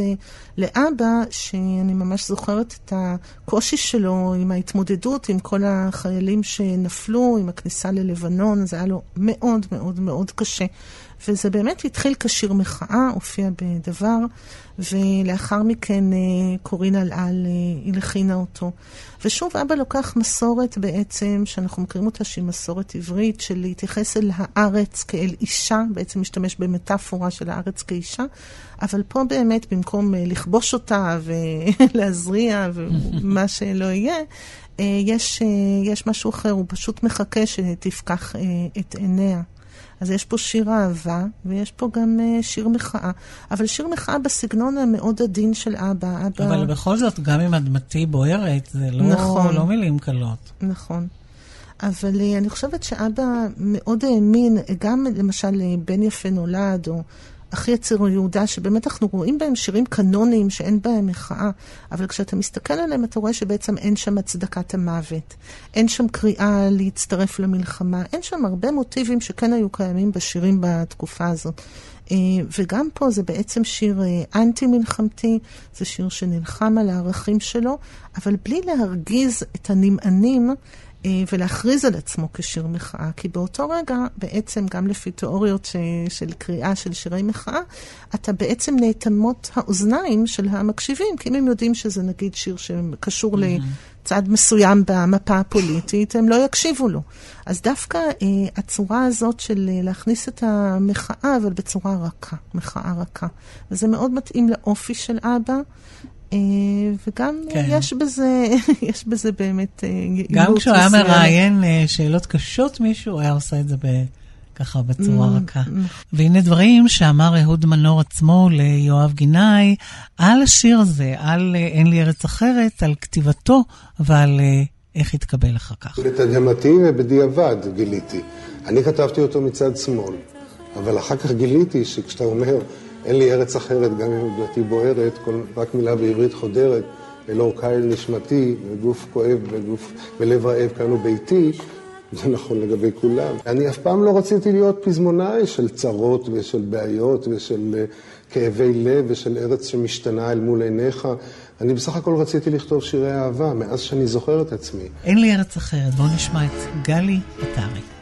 לאבא, שאני ממש זוכרת את הקושי שלו עם ההתמודדות עם כל החיילים שנפלו, עם הכניסה ללבנון, זה היה לו מאוד מאוד מאוד קשה. וזה באמת התחיל כשיר מחאה, הופיע בדבר, ולאחר מכן אה, קורין אלעל אה, הלחינה אותו. ושוב, אבא לוקח מסורת בעצם, שאנחנו מכירים אותה שהיא מסורת עברית, של להתייחס אל הארץ כאל אישה, בעצם משתמש במטאפורה של הארץ כאישה, אבל פה באמת, במקום אה, לכבוש אותה ולהזריע ומה שלא יהיה, יש, יש משהו אחר, הוא פשוט מחכה שתפקח את עיניה. אז יש פה שיר אהבה, ויש פה גם uh, שיר מחאה. אבל שיר מחאה בסגנון המאוד עדין של אבא. אבא... אבל בכל זאת, גם אם אדמתי בוערת, זה לא, נכון, לא מילים קלות. נכון. אבל uh, אני חושבת שאבא מאוד האמין, גם למשל בן יפה נולד, או אחי יציר יהודה, שבאמת אנחנו רואים בהם שירים קנוניים שאין בהם מחאה, אבל כשאתה מסתכל עליהם אתה רואה שבעצם אין שם הצדקת המוות, אין שם קריאה להצטרף למלחמה, אין שם הרבה מוטיבים שכן היו קיימים בשירים בתקופה הזאת. אה, וגם פה זה בעצם שיר אה, אנטי-מלחמתי, זה שיר שנלחם על הערכים שלו, אבל בלי להרגיז את הנמענים. אה, ולהכריז על עצמו כשיר מחאה, כי באותו רגע, בעצם, גם לפי תיאוריות ש, של קריאה של שירי מחאה, אתה בעצם נאטמות האוזניים של המקשיבים, כי אם הם יודעים שזה נגיד שיר שקשור mm-hmm. לצד מסוים במפה הפוליטית, הם לא יקשיבו לו. אז דווקא אה, הצורה הזאת של אה, להכניס את המחאה, אבל בצורה רכה, מחאה רכה. וזה מאוד מתאים לאופי של אבא. אה, וגם כן. יש, בזה, יש בזה באמת אה, גם כשהוא היה מראיין אה, שאלות קשות מישהו, הוא היה עושה את זה ב... ככה בצורה mm, רכה. Mm. והנה דברים שאמר אהוד מנור עצמו ליואב גינאי על השיר הזה, על אין לי ארץ אחרת, על כתיבתו ועל איך התקבל אחר כך. לתדהמתי ובדיעבד גיליתי. אני כתבתי אותו מצד שמאל, אבל אחר כך גיליתי שכשאתה אומר אין לי ארץ אחרת, גם אם דלתי בוערת, כל, רק מילה בעברית חודרת, אל אור קייל נשמתי, וגוף כואב וגוף, ולב רעב כאן הוא ביתי, זה נכון לגבי כולם. אני אף פעם לא רציתי להיות פזמונאי של צרות ושל בעיות ושל uh, כאבי לב ושל ארץ שמשתנה אל מול עיניך. אני בסך הכל רציתי לכתוב שירי אהבה, מאז שאני זוכר את עצמי. אין לי ארץ אחרת, בואו נשמע את גלי עטרי.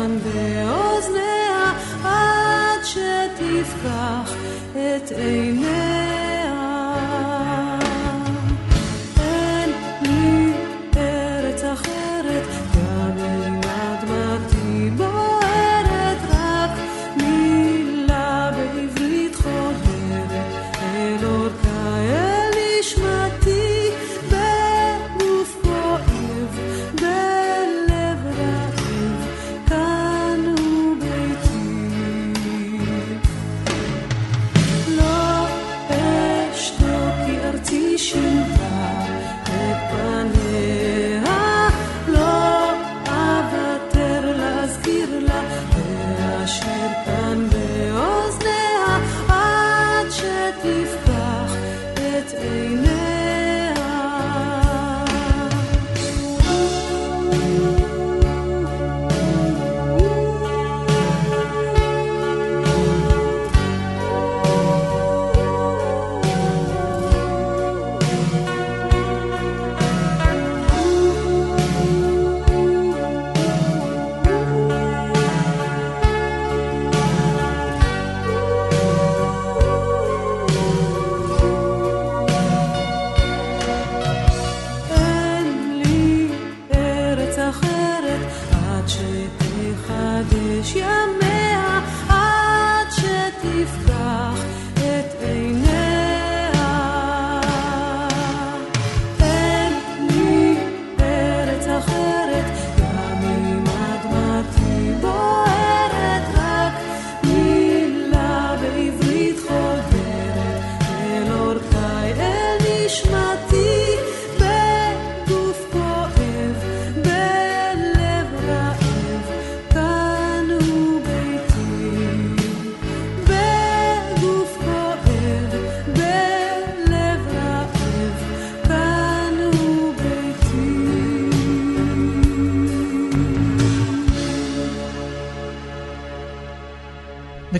שם באוזניה עד שתפקח את עיניה. ימיה עד שתפקח.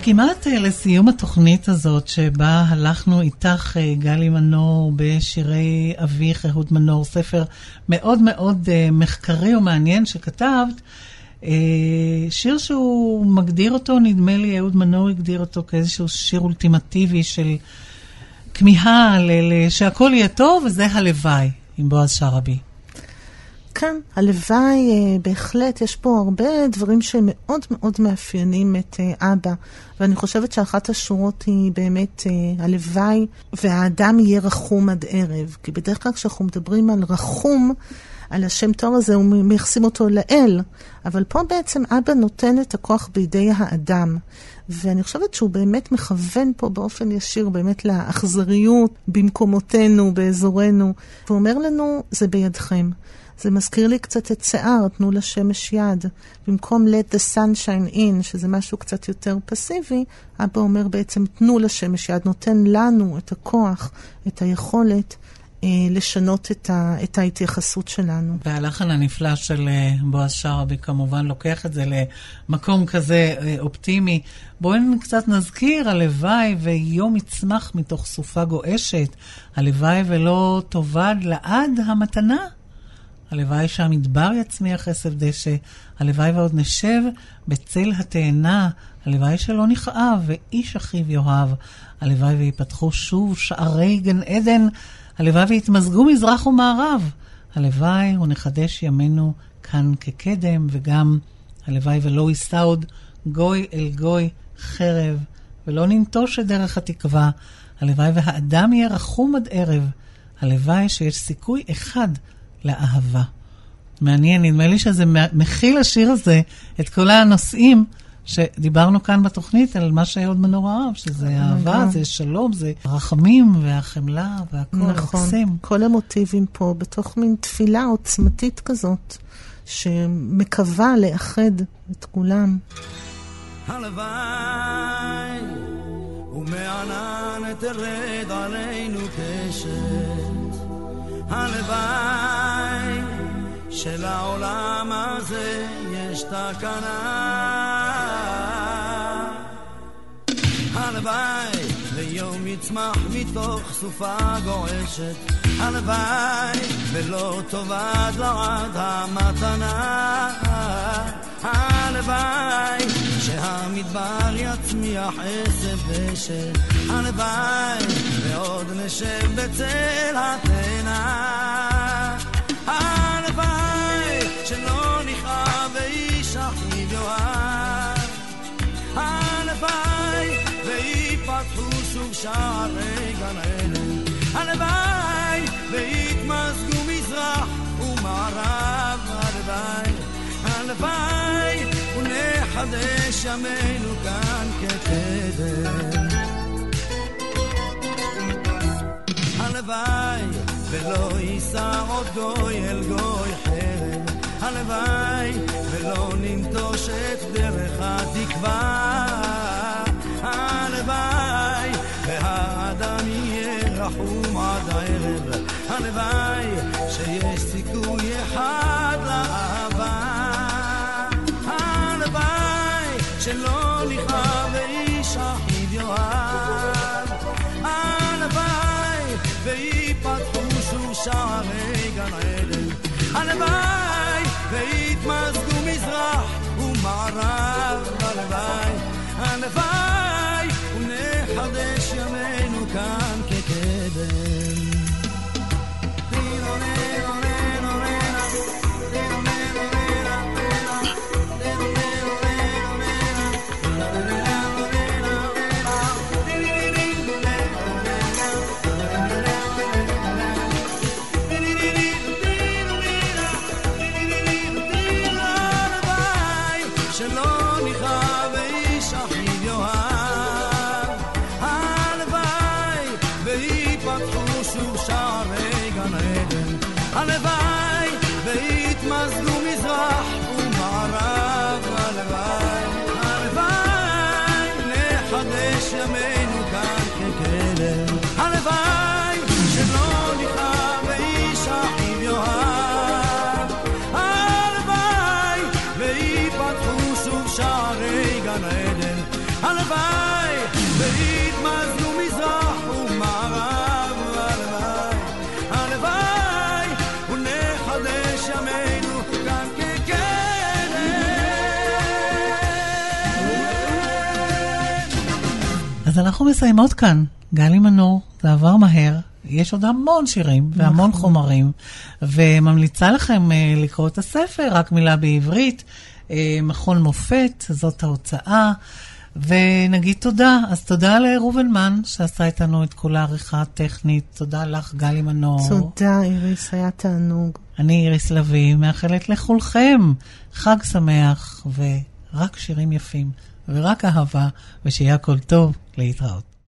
וכמעט אה, לסיום התוכנית הזאת, שבה הלכנו איתך, אה, גלי מנור, בשירי אביך, אהוד מנור, ספר מאוד מאוד אה, מחקרי ומעניין שכתבת, שיר שהוא מגדיר אותו, נדמה לי, אהוד מנור הגדיר אותו כאיזשהו שיר אולטימטיבי של כמיהה שהכל יהיה טוב, וזה הלוואי, עם בועז שרעבי. כן, הלוואי, אה, בהחלט, יש פה הרבה דברים שמאוד מאוד מאפיינים את אה, אבא. ואני חושבת שאחת השורות היא באמת אה, הלוואי, והאדם יהיה רחום עד ערב. כי בדרך כלל כשאנחנו מדברים על רחום, על השם טוב הזה, הוא מייחסים אותו לאל. אבל פה בעצם אבא נותן את הכוח בידי האדם. ואני חושבת שהוא באמת מכוון פה באופן ישיר באמת לאכזריות במקומותינו, באזורנו. והוא אומר לנו, זה בידכם. זה מזכיר לי קצת את שיער, תנו לשמש יד. במקום let the sunshine in, שזה משהו קצת יותר פסיבי, אבא אומר בעצם תנו לשמש יד, נותן לנו את הכוח, את היכולת אה, לשנות את, ה, את ההתייחסות שלנו. והלחן הנפלא של אה, בועז שרעבי כמובן לוקח את זה למקום כזה אה, אופטימי. בואי קצת נזכיר, הלוואי ויום יצמח מתוך סופה גועשת, הלוואי ולא תאבד לעד המתנה. הלוואי שהמדבר יצמיח עשב דשא, הלוואי ועוד נשב בצל התאנה, הלוואי שלא נכאב ואיש אחיו יאהב, הלוואי ויפתחו שוב שערי גן עדן, הלוואי ויתמזגו מזרח ומערב, הלוואי ונחדש ימינו כאן כקדם, וגם הלוואי ולא יישא עוד גוי אל גוי חרב, ולא ננטוש את דרך התקווה, הלוואי והאדם יהיה רחום עד ערב, הלוואי שיש סיכוי אחד לאהבה. מעניין, נדמה לי שזה מכיל השיר הזה את כל הנושאים שדיברנו כאן בתוכנית על מה שאהוד מנור אהב, שזה אהבה, זה שלום, זה רחמים והחמלה והכל, נכון, מקסים. כל המוטיבים פה בתוך מין תפילה עוצמתית כזאת, שמקווה לאחד את כולם. הלוואי ומענן תרד עלינו קשת הלוואי שלעולם הזה יש תקנה. הלוואי ליום יצמח מתוך סופה גועשת. הלוואי ולא תאבד לעד המתנה. הלוואי שהמדבר יצמיח עשב דשא. הלוואי ועוד נשב בצל התאנה. הלוואי שלא נכאב ואיש אחיו יאהב. הלוואי ויפתחו שוב שערי גן עדן. הלוואי ויתמזגו מזרח ומערב. הלוואי, הלוואי ונחדש ימינו כאן כקדם. הלוואי ולא יישא עוד גוי אל גוי חרב. הלוואי ולא ננטוש את דרך התקווה. הלוואי והאדם יהיה רחום עד הערב. הלוואי שיש סיכוי אחד לאהבה. שלא נכאב ואיש אחיו יאהב. הלוואי ויפתחו שוב שערי גן עדן. הלוואי ויתמזגו מזרח ומערב. הלוואי, הלוואי ונחדש ימינו כאן אנחנו מסיימות כאן. גלי מנור, זה עבר מהר. יש עוד המון שירים והמון נכון. חומרים, וממליצה לכם אה, לקרוא את הספר, רק מילה בעברית, אה, מכון מופת, זאת ההוצאה. ונגיד תודה. אז תודה לראובן מן, שעשה איתנו את כל העריכה הטכנית. תודה לך, גלי מנור. תודה, איריס, היה תענוג. אני איריס לביא, מאחלת לכולכם חג שמח ורק שירים יפים ורק אהבה, ושיהיה הכל טוב, 里头。